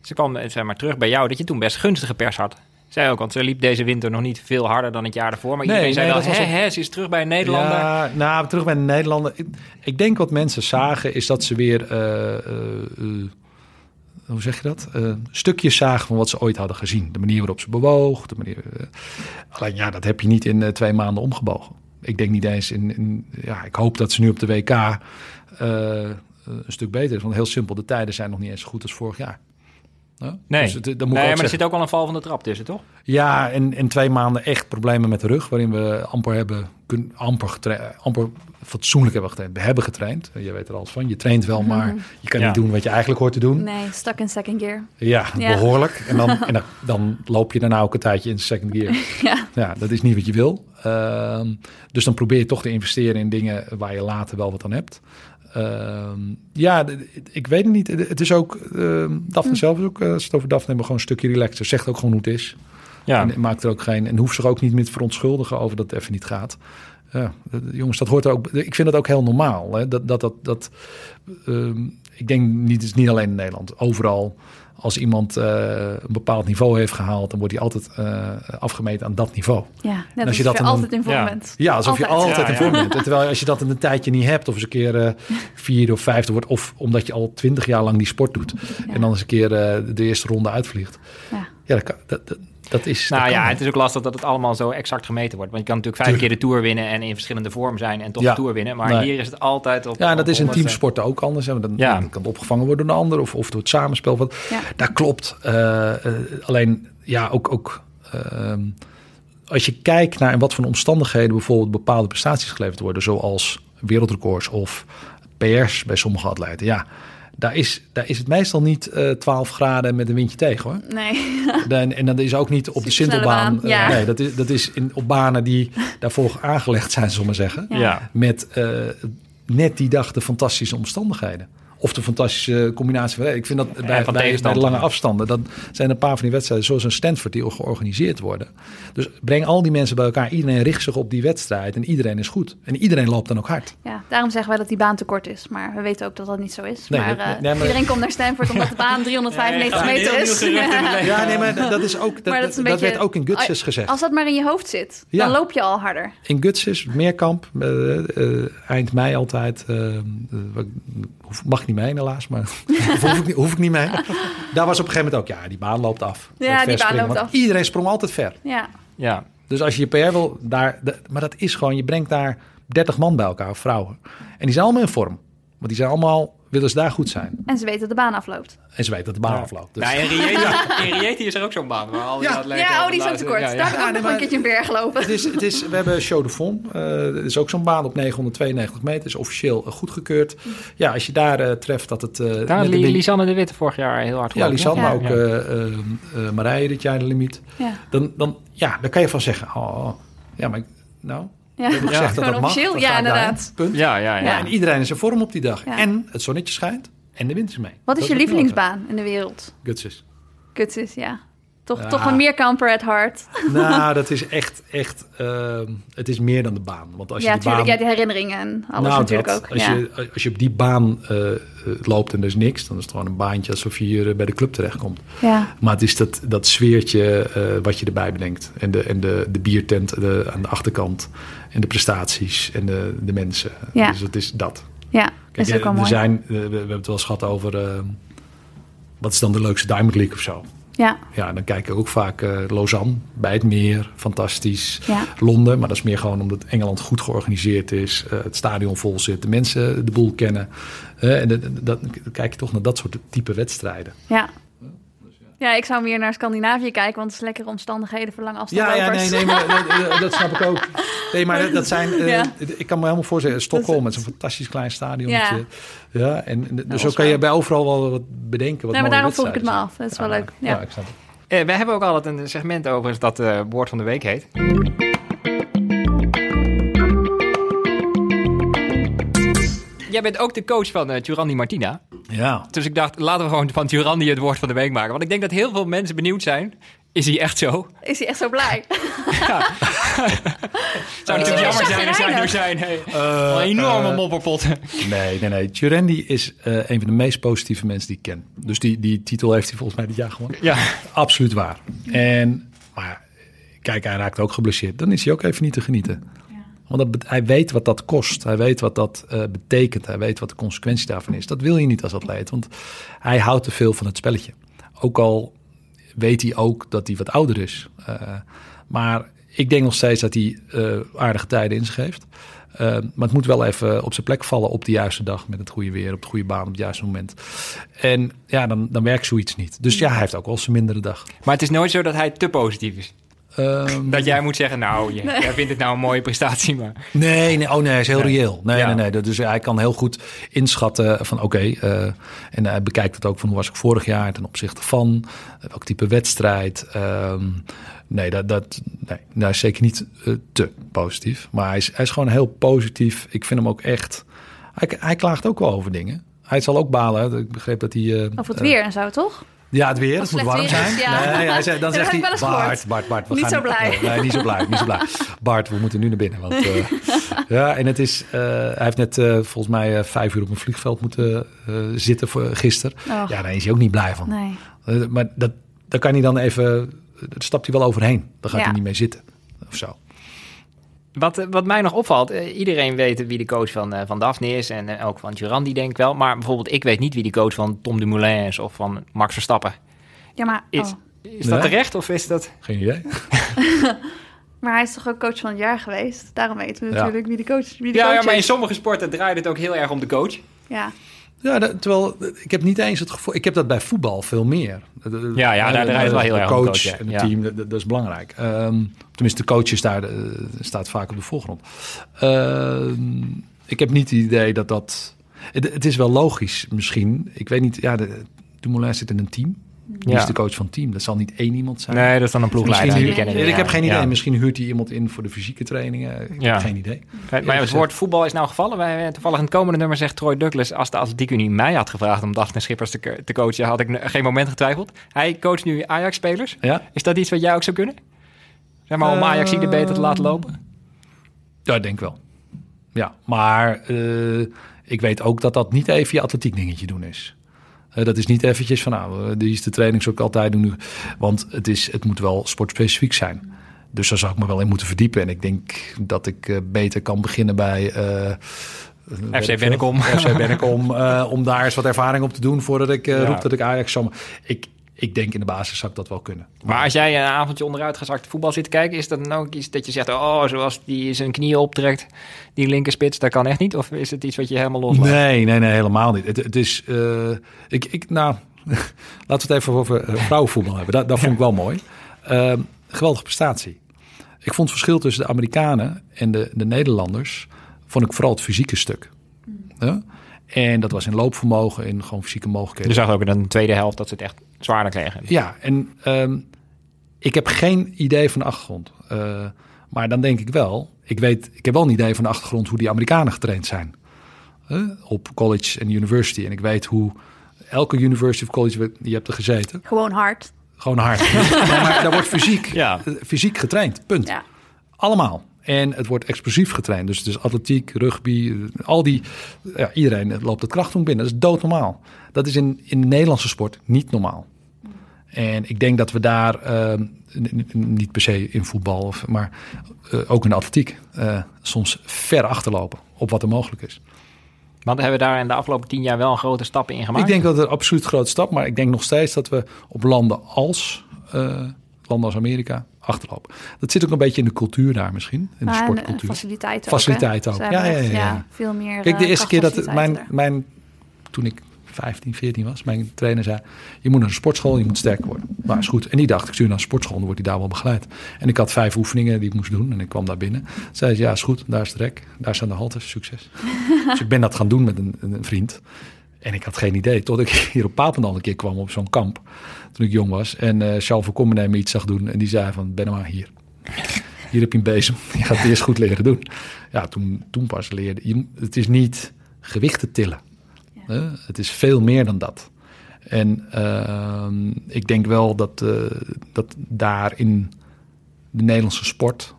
B: Ze kwam eh, zeg maar, terug bij jou, dat je toen best gunstige pers had. Zij ook, want ze liep deze winter nog niet veel harder dan het jaar daarvoor. Maar
A: Nee,
B: iedereen zei
A: nee,
B: wel,
A: dat was
B: hè, ze is terug bij een Nederlander.
A: Ja, nou, terug bij de Nederlander. Ik, ik denk wat mensen zagen is dat ze weer, eh, hoe zeg je dat? Eh, stukjes zagen van wat ze ooit hadden gezien. De manier waarop ze bewoog. De manier, alleen ja, dat heb je niet in twee maanden omgebogen. Ik denk niet eens in, in ja, ik hoop dat ze nu op de WK een stuk beter is. Want heel simpel, de tijden zijn nog niet eens zo goed als vorig jaar.
B: Nee,
A: Dus het- moet
B: nee maar er zit ook al een val van de trap tussen, toch?
A: Ja, en, en twee maanden echt problemen met de rug, waarin we amper hebben kun, amper, getra- amper fatsoenlijk hebben getraind. We hebben getraind, je weet er alles van. Je traint wel, maar je kan
B: Ja.
A: niet doen wat je eigenlijk hoort te doen.
C: Nee, stuck in second gear.
A: Ja,
C: Ja.
A: behoorlijk. En, dan, en dan, dan loop je daarna ook een tijdje in second gear.
C: Ja.
A: Ja, dat is niet wat je wil. Ehm, dus dan probeer je toch te investeren in dingen waar je later wel wat aan hebt. Ehm, ja, ik weet het niet. Het is ook, ehm Daphne zelf is ook, eh, als het over Daphne hebben, gewoon een stukje relaxer. Zegt ook gewoon hoe het is.
B: Ja.
A: En maakt er ook geen. En hoeft zich ook niet meer te verontschuldigen over dat het even niet gaat. Ja, jongens, dat hoort ook. Ik vind dat ook heel normaal. Hè? Dat, dat, dat, dat, ehm, ik denk niet, het is niet alleen in Nederland. Overal, als iemand eh, een bepaald niveau heeft gehaald, dan wordt hij altijd eh, afgemeten aan dat niveau.
C: Ja, net
A: als
C: als
A: je dat dan-
C: altijd in vorm
B: Ja.
C: bent.
A: Ja, alsof je
C: Altijd.
B: Ja,
A: in vorm
B: ja.
A: bent. En Terwijl als je dat een tijdje niet hebt, of eens een keer eh vierde of vijfde wordt, of omdat je al twintig jaar lang die sport doet,
C: Ja.
A: en dan eens een keer eh, de eerste ronde uitvliegt.
C: Ja.
A: Ja, dat, kan, dat, dat, dat is.
B: Nou ja, het is ook lastig dat het allemaal zo exact gemeten wordt. Want je kan natuurlijk vijf
A: Tuurlijk.
B: keer de Tour winnen en in verschillende vorm zijn en toch
A: Ja.
B: de Tour winnen. Maar
A: Nee.
B: hier is het altijd op
A: Ja, en dat
B: op
A: is in
B: 100ste.
A: teamsporten ook anders. Hè? Dan,
B: Ja.
A: dan kan het opgevangen worden door een ander of, of door het samenspel. Wat,
C: Ja.
A: Dat klopt. Eh, eh, alleen, ja, ook, ook ehm, als je kijkt naar in wat voor omstandigheden bijvoorbeeld bepaalde prestaties geleverd worden, zoals wereldrecords of PR's bij sommige atleten. Ja, daar is, daar is het meestal niet eh 12 graden met een windje tegen hoor.
C: Nee.
A: Dan, en dat is ook niet op de Sintelbaan.
C: ja.
A: eh, nee, dat is, dat is in, op banen die daarvoor aangelegd zijn, zullen we maar zeggen.
C: Ja.
B: Ja.
A: Met eh, net die dag de fantastische omstandigheden. Of de fantastische combinatie van... Ik vind dat bij,
B: van
A: bij, bij de lange afstanden... dat zijn een paar van die wedstrijden zoals een Stanford... die georganiseerd worden. Dus breng al die mensen bij elkaar. Iedereen richt zich op die wedstrijd. En iedereen is goed. En iedereen loopt dan ook hard.
C: Ja, daarom zeggen wij dat die baan te kort is. Maar we weten ook dat dat niet zo is.
A: Nee,
C: maar, eh,
A: nee, maar-
C: iedereen komt naar Stanford omdat de baan 395
B: Nee,
C: meter is.
A: Ja, nee, maar dat, is ook... Dat,
C: Maar dat is een beetje-
A: werd ook in Gutses gezegd.
C: Als dat maar in je hoofd zit,
A: Ja.
C: dan loop je al harder.
A: In Gutses, Meerkamp, eh, eind mei altijd. mag ik niet mee helaas, maar hoef, ik niet, hoef ik niet mee. Daar was op een gegeven moment ook, ja, die baan loopt af.
C: Ja, die baan loopt
A: want
C: af.
A: Iedereen sprong altijd ver.
C: Ja,
B: Ja.
A: Dus als je je PR wil, daar, de- maar dat is gewoon, je brengt daar 30 man bij elkaar, of vrouwen. En die zijn allemaal in vorm. Want die zijn allemaal, willen ze daar goed zijn.
C: en ze weten dat de baan afloopt.
A: En ze weten dat de baan afloopt. Dus.
B: Nou, in Rieti, in Rieti is er ook zo'n baan. Waar al die
A: Ja.
B: atleten
C: Ja, oh, die is ook te kort.
B: Ja, ja.
C: Daar heb ik
A: Ja,
C: ook
A: nee,
C: nog een keertje een berg gelopen.
A: Het is, het is, we hebben Show de Fond. Eh dat is ook zo'n baan op 992 meter. Is officieel eh, goedgekeurd. Ja, als je daar eh, treft dat het... eh,
B: Daar Li- Lisanne de Witte vorig jaar heel hard
A: Ja. Lisanne, maar ook
B: Ja.
A: eh, eh, eh, Marije dit jaar de limiet.
C: Ja,
A: Dan, dan, ja, dan kan je van zeggen... Oh, ja, maar ik- nou,
C: ja.
A: we gezegd dat mag.
C: Ja, inderdaad.
A: Punt.
B: Ja, ja, ja.
A: Ja, en iedereen is in vorm op die dag.
C: Ja.
A: En het zonnetje schijnt en de wind is mee.
C: Wat is
A: Dat
C: je lievelingsbaan in de wereld?
A: Gutses.
C: Kuts is, ja. Toch,
A: Ja.
C: toch een meerkamper at heart.
A: nou, dat is echt, echt... ehm, het is meer dan de baan. Want als
C: Ja,
A: je die
C: tuurlijk.
A: baan...
C: Ja, die herinneringen en alles
A: nou,
C: natuurlijk
A: dat,
C: ook.
A: Als,
C: ja.
A: je, als je op die baan eh, loopt en er is niks... dan is het gewoon een baantje alsof je hier eh, bij de club terechtkomt.
C: ja.
A: Maar het is dat, dat sfeertje eh, wat je erbij bedenkt. En de, en de, de biertent de, aan de achterkant. En de prestaties en de, de mensen.
C: Ja.
A: Dus het is dat.
C: ja,
A: Kijk,
C: is ook
A: er
C: mooi.
A: zijn, we, we hebben het wel eens gehad over... wat is dan de leukste Diamond League of zo?
C: Ja,
A: Ja, dan kijk ik ook vaak eh, Lausanne bij het meer. Fantastisch.
C: ja.
A: Londen, maar dat is meer gewoon omdat Engeland goed georganiseerd is. eh, het stadion vol zit, de mensen de boel kennen. Eh, en dan kijk je toch naar dat soort type wedstrijden.
C: Ja. Ja, ik zou meer naar Scandinavië kijken, want het is lekkere omstandigheden voor lange
A: Ja,
C: afstandlopers.
A: ja, nee, nee, maar dat, snap ik ook. Nee, maar dat, dat zijn... eh,
C: Ja.
A: Ik kan me helemaal voorstellen, Stockholm met zo'n fantastisch klein stadion.
C: Ja.
A: ja en, dus zo kan je bij overal wel wat bedenken. Wat
C: Nee, maar daarom vroeg ik het me af. Dat is wel leuk.
A: Ja,
C: Ja.
A: ik snap het.
B: Eh, we hebben ook altijd een segment overigens dat eh woord van de week heet. Jij bent ook de coach van uh, Turandi Martina.
A: Ja.
B: Dus ik dacht, laten we gewoon van Turandi het woord van de week maken. Want ik denk dat heel veel mensen benieuwd zijn. Is hij echt zo?
C: Is hij echt zo blij?
B: Zou natuurlijk jammer zijn als hij nu zijn. Hey, een enorme
A: eh,
B: mopperpot.
A: Nee, nee, nee. Jurendi is eh, een van de meest positieve mensen die ik ken. Dus die, die titel heeft hij volgens mij dit jaar gewonnen.
B: Ja.
A: Absoluut waar. En, maar kijk, hij raakt ook geblesseerd. Dan is hij ook even niet te genieten. Want hij weet wat dat kost. Hij weet wat dat eh, betekent. Hij weet wat de consequentie daarvan is. Dat wil je niet als atleet. Want hij houdt te veel van het spelletje. Ook al weet hij ook dat hij wat ouder is. Eh, maar ik denk nog steeds dat hij eh, aardige tijden in maar het moet wel even op zijn plek vallen op de juiste dag. Met het goede weer, op de goede baan, op het juiste moment. En ja, dan, dan werkt zoiets niet. Dus ja, hij heeft ook wel zijn mindere dag.
B: Maar het is nooit zo dat hij te positief is.
A: Ehm,
B: Dat jij moet zeggen, nou, je, jij vindt het nou een mooie prestatie, maar...
A: Nee, nee, oh nee, hij is heel
B: Nee.
A: reëel. Nee,
B: Ja.
A: nee, nee. Dus hij kan heel goed inschatten van oké. eh, en hij bekijkt het ook van hoe was ik vorig jaar ten opzichte van welk type wedstrijd. Ehm, nee, dat, dat nee, hij is zeker niet eh, te positief. Maar hij is, hij is gewoon heel positief. Ik vind hem ook echt. Hij, hij klaagt ook wel over dingen. Hij zal ook balen. Ik begreep dat hij. eh,
C: Of het weer en zo, toch?
A: Ja, het weer. Het moet warm zijn.
C: ja.
A: Nee, hij zei, dan zegt hij, Bart. Bart, Bart, we
C: Niet
A: gaan...
C: zo blij.
A: Nee, niet zo blij, niet zo blij. Bart, we moeten nu naar binnen. Want, eh, ja, en het is... eh, hij heeft net eh, volgens mij vijf uur op een vliegveld moeten zitten voor, gisteren. Ja, daar is hij ook niet blij van.
C: Nee.
A: Maar dat, daar kan hij dan even... Daar stapt hij wel overheen. Daar gaat
C: Ja.
A: hij niet mee zitten. Of zo.
B: Wat, eh, wat mij nog opvalt, eh, iedereen weet wie de coach van, eh, van Daphne is en ook van Durandi denk ik wel. Maar bijvoorbeeld ik weet niet wie de coach van Tom Dumoulin is of van Max Verstappen.
C: Ja, maar,
B: Is,
C: oh.
B: is dat
A: Nee.
B: terecht of is dat...
A: Geen idee.
C: maar hij is toch ook coach van het jaar geweest? Daarom weten we
A: Ja.
C: natuurlijk wie de coach, wie de
B: Ja,
C: coach
B: ja, maar in sommige sporten draait het ook heel erg om de coach.
C: Ja.
A: Ja, dat- terwijl ik heb niet eens het gevoel. Ik heb dat bij voetbal veel meer.
B: Ja, ja, daar draait het wel heel erg de
A: coach
B: coach, ja.
A: en het
B: Ja.
A: team, dat, dat is belangrijk. Ehm, tenminste, de coach is daar, eh, staat vaak op de voorgrond. Ehm, ik heb niet het idee dat dat. Het, het is wel logisch, misschien. Ik weet niet. Ja, de, Dumoulin zit in een team. Wie
B: Ja.
A: is de coach van het team? Dat zal niet één iemand zijn.
B: Nee, dat is dan een ploegleider.
A: Misschien,
B: die kennen
A: ik heb geen idee.
B: Ja.
A: Misschien huurt hij iemand in voor de fysieke trainingen. Ik
B: Ja.
A: heb geen idee.
B: Maar maar het woord voetbal is nou gevallen. Wij, toevallig in het komende nummer zegt Troy Douglas... als de Atletiekunie mij had gevraagd om Daphne Schippers te, te coachen... had ik geen moment getwijfeld. Hij coacht nu Ajax-spelers.
A: Ja?
B: Is dat iets wat jij ook zou kunnen? Zeg maar om Ajax er beter te laten lopen?
A: Ja, ik denk wel. Ja, maar eh, ik weet ook dat dat niet even je atletiek dingetje doen is. Eh, dat is niet eventjes van, nou, eh, die is de training zoals ik altijd doe nu. Want het, is, het moet wel sportspecifiek zijn. Dus daar zou ik me wel in moeten verdiepen. En ik denk dat ik eh, beter kan beginnen bij... ik veel,
B: Bennekom.
A: FC Bennekom, eh, om daar eens wat ervaring op te doen... voordat ik
B: Ja.
A: roep dat ik Ajax zou... Ik, ik denk in de basis zou ik dat wel kunnen.
B: Maar als jij een avondje onderuit gezakt voetbal zit te kijken... is dat dan ook iets dat je zegt... oh, zoals die zijn knieën optrekt, die linkerspits... dat kan echt niet? Of is het iets wat je helemaal loslaat?
A: Nee, nee, nee, helemaal niet. Het, het is, eh, ik, ik, nou, laten we het even over eh, vrouwenvoetbal hebben. Dat, dat vond ik wel mooi. Ehm, geweldige prestatie. Ik vond het verschil tussen de Amerikanen en de, de Nederlanders, vond ik vooral het fysieke stuk. Ja? En dat was in loopvermogen, in gewoon fysieke mogelijkheden.
B: Je zag ook in de tweede helft dat ze het echt zwaarder kregen.
A: Ja, en ehm, ik heb geen idee van de achtergrond. Eh, maar dan denk ik wel, ik, weet, ik heb wel een idee van de achtergrond hoe die Amerikanen getraind zijn. Eh, op college en university. En ik weet hoe elke university of college, je hebt er gezeten,
C: Gewoon hard.
A: gewoon hard. Maar daar wordt fysiek,
B: Ja.
A: eh, fysiek getraind, punt.
C: Ja.
A: Allemaal. En het wordt explosief getraind. Dus het is atletiek, rugby, al die... Ja, iedereen loopt het krachtung binnen. Dat is doodnormaal. Dat is in, in de Nederlandse sport niet normaal. En ik denk dat we daar, eh, niet per se in voetbal, of, maar eh, ook in de atletiek, eh, soms ver achterlopen op wat er mogelijk is.
B: Want hebben we daar in de afgelopen tien jaar wel een grote stappen in gemaakt?
A: Ik denk dat het absoluut grote stap, maar ik denk nog steeds dat we op landen als, landen als Amerika achterlopen. Dat zit ook een beetje in de cultuur daar misschien, in de
C: Maar en, eh,
A: sportcultuur.
C: faciliteiten
A: Faciliteiten
C: ook.
A: ook.
C: hè?
A: Ja, ja, ja, ja.
C: veel meer
A: Kijk, de
C: eh,
A: eerste keer dat mijn, mijn, toen ik 15, 14 was, mijn trainer zei: Je moet naar een sportschool, je moet sterker worden. Nou, is goed. En die dacht: Ik stuur naar een sportschool, dan wordt hij daar wel begeleid. En ik had vijf oefeningen die ik moest doen en ik kwam daar binnen. Zei ze: Ja, is goed, daar is het rek, daar staan de haltes, succes. dus ik ben dat gaan doen met een, een vriend. En ik had geen idee, tot ik hier op Papendal een keer kwam op zo'n kamp. Toen ik jong was. En eh Charles van Commenay me iets zag doen. En die zei van, ben maar hier. Hier heb je een bezem. Je gaat het eerst goed leren doen. Ja, toen, toen pas leerde je. Het is niet gewichten tillen. Het is veel meer dan dat. En ehm, ik denk wel dat, eh, dat daar in de Nederlandse sport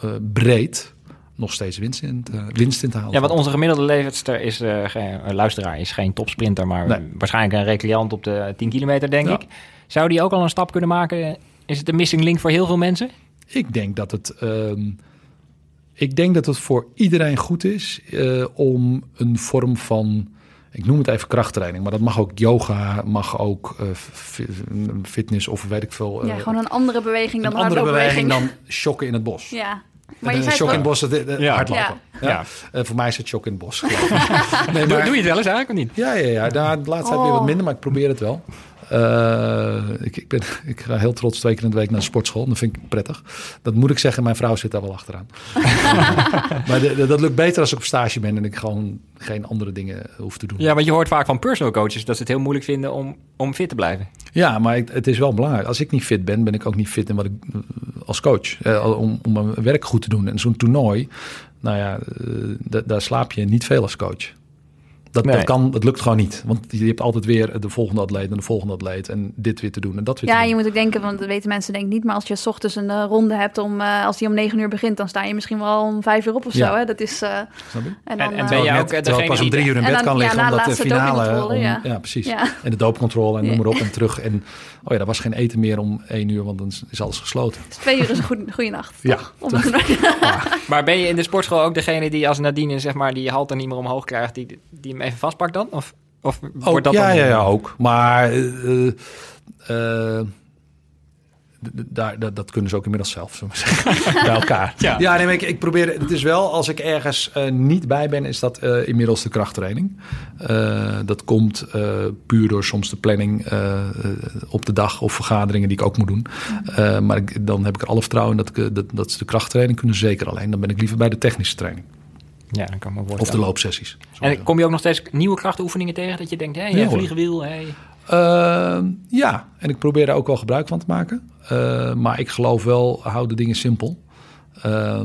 A: eh, breed nog steeds winst in, te, winst in te halen.
B: Ja, want onze gemiddelde leeftijdster is, eh, geen luisteraar, is geen topsprinter, maar
A: Nee.
B: waarschijnlijk een recreant op de 10 kilometer, denk
A: Ja.
B: ik. Zou die ook al een stap kunnen maken? Is het een missing link voor heel veel mensen?
A: Ik denk dat het. ehm, ik denk dat het voor iedereen goed is eh, om een vorm van. Ik noem het even krachttraining, maar dat mag ook yoga, mag ook eh, fi- fitness of weet ik veel.
C: ja, gewoon een andere beweging dan
A: een andere beweging dan shocken in het bos.
C: Ja.
A: Maar
C: je zei
A: shock in
C: toch
A: het bos, het, het
B: Ja.
A: hardlopen. Ja.
B: Ja.
A: Eh, voor mij is het shock in het bos. geloof ik. nee,
B: Doe,
A: maar,
B: doe je het wel eens eigenlijk of niet?
A: Ja, ja, ja. Daar, de laatste tijd weer wat
C: Oh.
A: minder, maar ik probeer het wel. Eh, ik, ik, ben, ik ga heel trots twee keer in de week naar de sportschool. Dat vind ik prettig. Dat moet ik zeggen, mijn vrouw zit daar wel achteraan. maar de- de- dat lukt beter als ik op stage ben en ik gewoon geen andere dingen hoef te doen.
B: Ja, want je hoort vaak van personal coaches dat ze het heel moeilijk vinden om, om fit te blijven.
A: Ja, maar ik- het is wel belangrijk. Als ik niet fit ben, ben ik ook niet fit in wat ik als coach. Eh, om, om mijn werk goed te doen. En zo'n toernooi, nou ja, eh, da- daar slaap je niet veel als coach. Dat,
B: Nee.
A: dat, kan, dat lukt gewoon niet. Want je hebt altijd weer de volgende atleet en de volgende atleet. En dit weer te doen en dat weer
C: Ja,
A: te
C: je
A: doen.
C: moet ook denken, want dat weten mensen denk ik niet. Maar als je 's ochtends een eh, ronde hebt, om, eh, als die om negen uur begint, dan sta je misschien wel om vijf uur op of
A: Ja.
C: zo. Hè? Dat is, eh,
A: Snap je?
C: en
B: En-
C: dan,
B: en ben
A: ik
B: ook,
A: pas om drie uur in
C: En
A: bed
C: dan-
A: kan
C: ja,
A: liggen
C: de
A: omdat de finale... om-
C: ja.
A: ja. precies.
C: Ja.
A: En de doopcontrole en
C: Ja.
A: noem maar op en terug. En oh ja, er was geen eten meer om één uur, want dan is alles gesloten.
C: dus twee uur is een goede, goede nacht.
A: Ja.
B: Maar ben je in de sportschool ook degene die als Nadine zeg maar, die halter niet meer omhoog krijgt, die, die even vastpakt dan? Of, of
A: Ook,
B: wordt dat
A: ja,
B: dan...
A: ja, ja, ook. Maar d- daar, dat, dat kunnen ze ook inmiddels zelf, maar zeggen. bij elkaar.
B: Ja.
A: Ja, nee, ik, ik probeer... Het is wel, als ik ergens eh, niet bij ben, is dat inmiddels de krachttraining. Dat komt puur door soms de planning op de dag of vergaderingen die ik ook moet doen. Eh, maar ik, dan heb ik er alle vertrouwen in dat, ik, dat, dat ze de krachttraining kunnen. Zeker alleen, dan ben ik liever bij de technische training.
B: Ja, dan kan
A: Of de loopsessies.
B: En kom je ook nog steeds nieuwe krachtoefeningen tegen dat je denkt, hé,
A: Ja,
B: hey,
A: hoor.
B: vliegenwiel, hey.
A: Uh, ja, en ik probeer daar ook wel gebruik van te maken. Uh, maar ik geloof wel, hou de dingen simpel. Uh,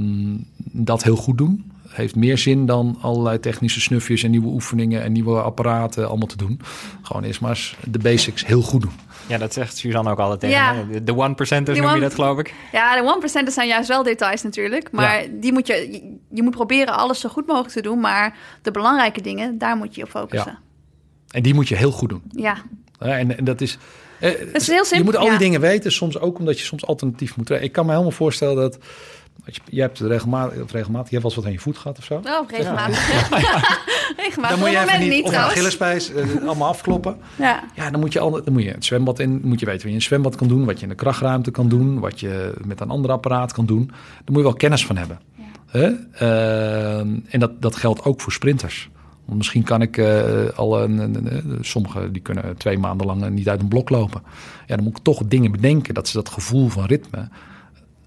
A: dat heel goed doen heeft meer zin dan allerlei technische snufjes en nieuwe oefeningen en nieuwe apparaten allemaal te doen. Gewoon eerst maar eens de basics heel goed doen.
B: Ja, dat zegt Suzanne ook altijd tegen
C: Ja.
B: De- one percenters noem je
C: one-
B: dat, geloof ik.
C: Ja, de 1% zijn juist wel details natuurlijk. Maar die moet je, je, je moet proberen alles zo goed mogelijk te doen. Maar de belangrijke dingen, daar moet je op focussen.
A: En die moet je heel goed doen.
C: Ja,
A: en, en dat is... eh,
C: is heel simpel,
A: Je moet al die
C: ja.
A: dingen weten, soms ook omdat je soms alternatief moet. Ik kan me helemaal voorstellen dat... Je, je hebt regelmatig, of regelmatig, je hebt wel eens wat aan je voet gehad of zo.
C: oh, regelmatig. regelmatig.
A: Dan moet je even niet,
C: niet
A: of een. Achillespees, eh, allemaal afkloppen.
C: Ja.
A: Ja, dan moet je, al, dan moet je het zwembad in, moet je weten wat je in een zwembad kan doen, wat je in de krachtruimte kan doen, wat je met een ander apparaat kan doen. Daar moet je wel kennis van hebben. Hè? Uh, en dat, dat geldt ook voor sprinters. Want misschien kan ik uh, al een, een, een, sommigen die kunnen twee maanden lang niet uit een blok lopen. Ja, dan moet ik toch dingen bedenken dat ze dat gevoel van ritme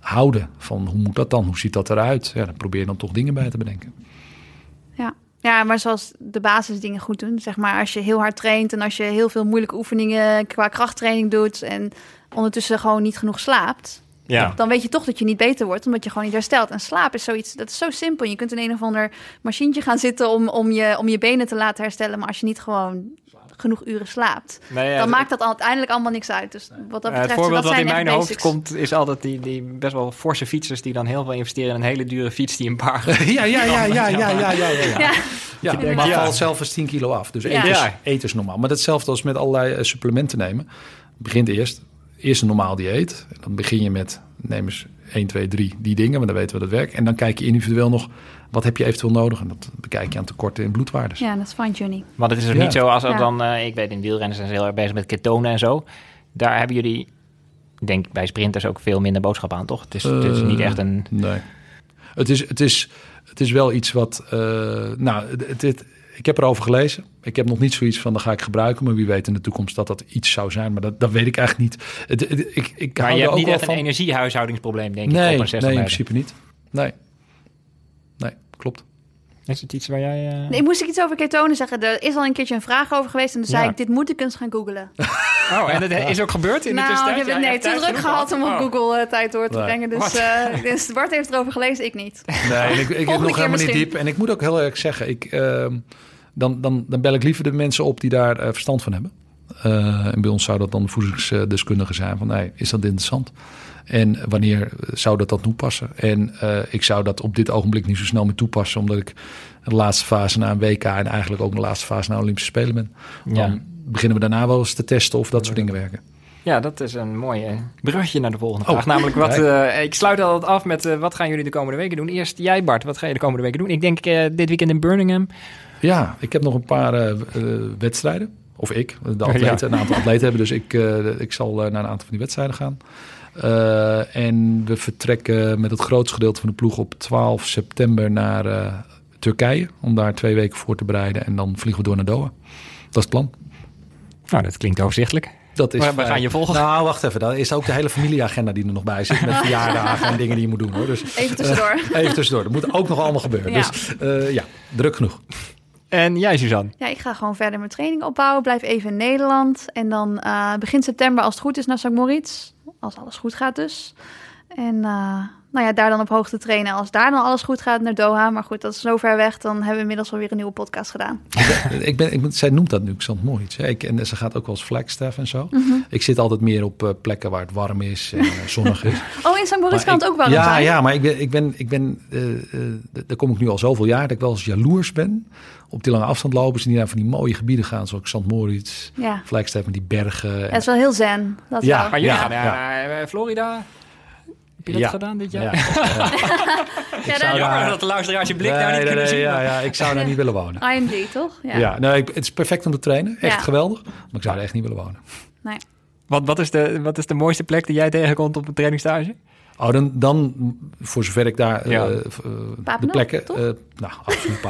A: houden. Van hoe moet dat dan? Hoe ziet dat eruit? Ja, dan probeer je dan toch dingen bij te bedenken.
C: Ja. Ja, maar zoals de basisdingen goed doen. Zeg maar als je heel hard traint en als je heel veel moeilijke oefeningen qua krachttraining doet en ondertussen gewoon niet genoeg slaapt.
B: Ja.
C: Dan weet je toch dat je niet beter wordt, omdat je gewoon niet herstelt. En slaap is zoiets, dat is zo simpel. Je kunt in een of ander machientje gaan zitten om, om, je, om je benen te laten herstellen. Maar als je niet gewoon genoeg uren slaapt,
B: Nee, ja,
C: dan
B: het-
C: maakt dat uiteindelijk allemaal niks uit. Dus wat dat betreft,
B: het voorbeeld
C: dat
B: wat in mijn hoofd
C: basics.
B: komt is altijd die, die best wel forse fietsers die dan heel veel investeren in een hele dure fiets die een paar...
A: Ja, ja, ja, ja, ja, ja, ja, ja.
C: Ja.
A: Ja, maar
B: ja.
A: valt zelf eens 10 kilo af. Dus
C: Ja.
A: eten, is,
B: Ja.
A: eten is normaal. Maar hetzelfde als met allerlei eh, supplementen nemen. Begint eerst, eerst een normaal dieet. En dan begin je met, neem eens 1, 2, 3 die dingen, want dan weten we dat het werkt. En dan kijk je individueel nog, wat heb je eventueel nodig? En dat bekijk je aan tekorten in bloedwaardes.
C: Ja, dat is fine-tuning.
B: Want het is ook
A: Ja.
B: niet zo als
C: Ja.
B: dan... eh, ik weet, in wielrennen zijn ze heel erg bezig met ketonen en zo. Daar hebben jullie, ik denk bij sprinters ook veel minder boodschap aan, toch? Het is, het is niet
A: Eh,
B: echt een...
A: Nee. Het is, het is, het is wel iets wat... eh, nou, het, het- ik heb erover gelezen. Ik heb nog niet zoiets van, dat ga ik gebruiken. Maar wie weet in de toekomst dat dat iets zou zijn. Maar dat, dat weet ik eigenlijk niet. Het, het- ik, ik
B: Maar
A: hou
B: je hebt
A: ook
B: niet echt
A: van.
B: een energiehuishoudingsprobleem, denk ik,
A: Nee,
B: op een
A: nee,
B: 60
A: in principe niet. Nee. Nee, klopt.
B: Is het iets waar jij... eh,
C: Nee, moest ik iets over ketonen zeggen? Er is al een keertje een vraag over geweest en toen zei ik, dit moet ik eens gaan googlen.
B: Oh, en dat is ook gebeurd in de
C: nou, ik
B: tussentijd? Ja,
C: nee, te druk gehad om op
B: Oh.
C: Google eh, tijd door te
A: Nee.
C: brengen. Dus, eh, dus Bart heeft erover gelezen, ik niet.
A: Nee, en ik, ik heb nog
C: keer
A: helemaal niet
C: misschien.
A: diep. En ik moet ook heel erg zeggen, ik, ehm, dan, dan, dan bel ik liever de mensen op die daar eh, verstand van hebben. Uh, en bij ons zou dat dan de voedingsdeskundige zijn van, nee, is dat interessant? En wanneer zou dat dat toepassen? En uh, ik zou dat op dit ogenblik niet zo snel meer toepassen, omdat ik de laatste fase na een WK en eigenlijk ook de laatste fase na Olympische Spelen ben. Dan ja. beginnen we daarna wel eens te testen of dat soort dingen werken.
B: Ja, dat is een mooi brugje naar de volgende vraag. Oh, Namelijk, wat, uh, ik sluit altijd af met uh, wat gaan jullie de komende weken doen? Eerst jij Bart, wat ga je de komende weken doen? Ik denk uh, dit weekend in Birmingham.
A: Ja, ik heb nog een paar wedstrijden. Of ik, de atleten, een aantal atleten hebben. Dus ik, ik zal naar een aantal van die wedstrijden gaan. En we vertrekken met het grootste gedeelte van de ploeg op 12 september naar Turkije. Om daar twee weken voor te bereiden. En dan vliegen we door naar Doha. Dat is het plan.
B: Nou, dat klinkt overzichtelijk.
A: Dat is
B: maar we gaan je volgen.
A: Nou, wacht even. Dan is ook de hele familieagenda die er nog bij zit. Met verjaardagen en dingen die je moet doen. Hoor. Dus,
C: even tussendoor.
A: Uh, even tussendoor. Dat moet ook nog allemaal gebeuren. Ja. Dus uh, ja, druk genoeg.
B: En jij, Suzanne?
C: Ja, ik ga gewoon verder mijn training opbouwen. Blijf even in Nederland. En dan uh, begin september, als het goed is, naar St. Moritz. Als alles goed gaat dus. En nou ja, daar dan op hoogte trainen. Als daar dan alles goed gaat naar Doha. Maar goed, dat is zo ver weg. Dan hebben we inmiddels alweer een nieuwe podcast gedaan.
A: ik ben, ik ben, zij noemt dat nu Xant Moritz. Ik, en ze gaat ook wel als flagstaff en zo.
C: Mhm.
A: Ik zit altijd meer op uh, plekken waar het warm is en uh, zonnig is.
C: oh, in St. Moritz kan het ook warm
A: ja,
C: zijn?
A: Ja, maar ik ben, ik ben, ik ben daar kom ik nu al zoveel jaar... dat ik wel eens jaloers ben op die lange afstand lopen. die naar van die mooie gebieden gaan, zoals St. Moritz,
C: ja.
A: Flagstaff met die bergen.
C: Dat is wel heel zen. Dat
A: ja,
C: wel.
B: maar jullie
A: ja,
B: gaan naar Florida... Heb je dat gedaan dit jaar?
A: Ja,
C: ja,
B: jammer dat de luisteraars je blik
A: nee,
B: daar niet
A: nee,
B: kunnen
A: nee,
B: zien.
A: Ja, ja, ik zou daar niet willen wonen.
C: IMD, toch? Ja,
A: ja nee, het is perfect om te trainen. Echt
C: Ja.
A: geweldig. Maar ik zou er echt niet willen wonen.
C: Nee.
B: Wat, wat, is de, wat is de mooiste plek die jij tegenkomt op een trainingstage?
A: Oh, dan, dan voor zover ik daar
B: Ja.
A: eh, eh, de plekken...
C: toch?
A: eh, nou, absoluut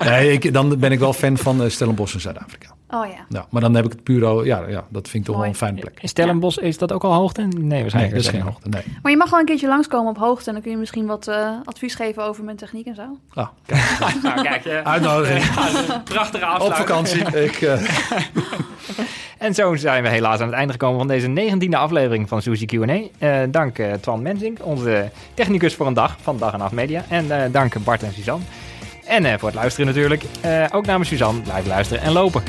A: nee, ik, dan ben ik wel fan van uh, Stellenbosch in Zuid-Afrika.
C: Oh ja.
A: Nou, maar dan heb ik het puur... al- Ja, ja, dat vind ik toch wel een fijne plek.
B: In Stellenbosch, is dat ook al hoogte? Nee,
A: Nee,
B: waarschijnlijk
A: dat is geen hoogte. Nee.
C: Maar je mag wel een keertje langskomen op hoogte. En dan kun je misschien wat eh, advies geven over mijn techniek en zo.
A: Ah, kijk,
B: Nou, kijk, eh,
A: uitnodiging.
B: prachtige
A: Op
B: afsluiting.
A: vakantie. Ik, eh,
B: En zo zijn we helaas aan het einde gekomen van deze negentiende aflevering van Suzy Q&A. Eh, dank eh, Twan Mensink, onze technicus voor een dag van Dag en Nacht Media. En eh, dank Bart en Suzanne. En eh, voor het luisteren natuurlijk. Eh, ook namens Suzanne, blijf luisteren en lopen.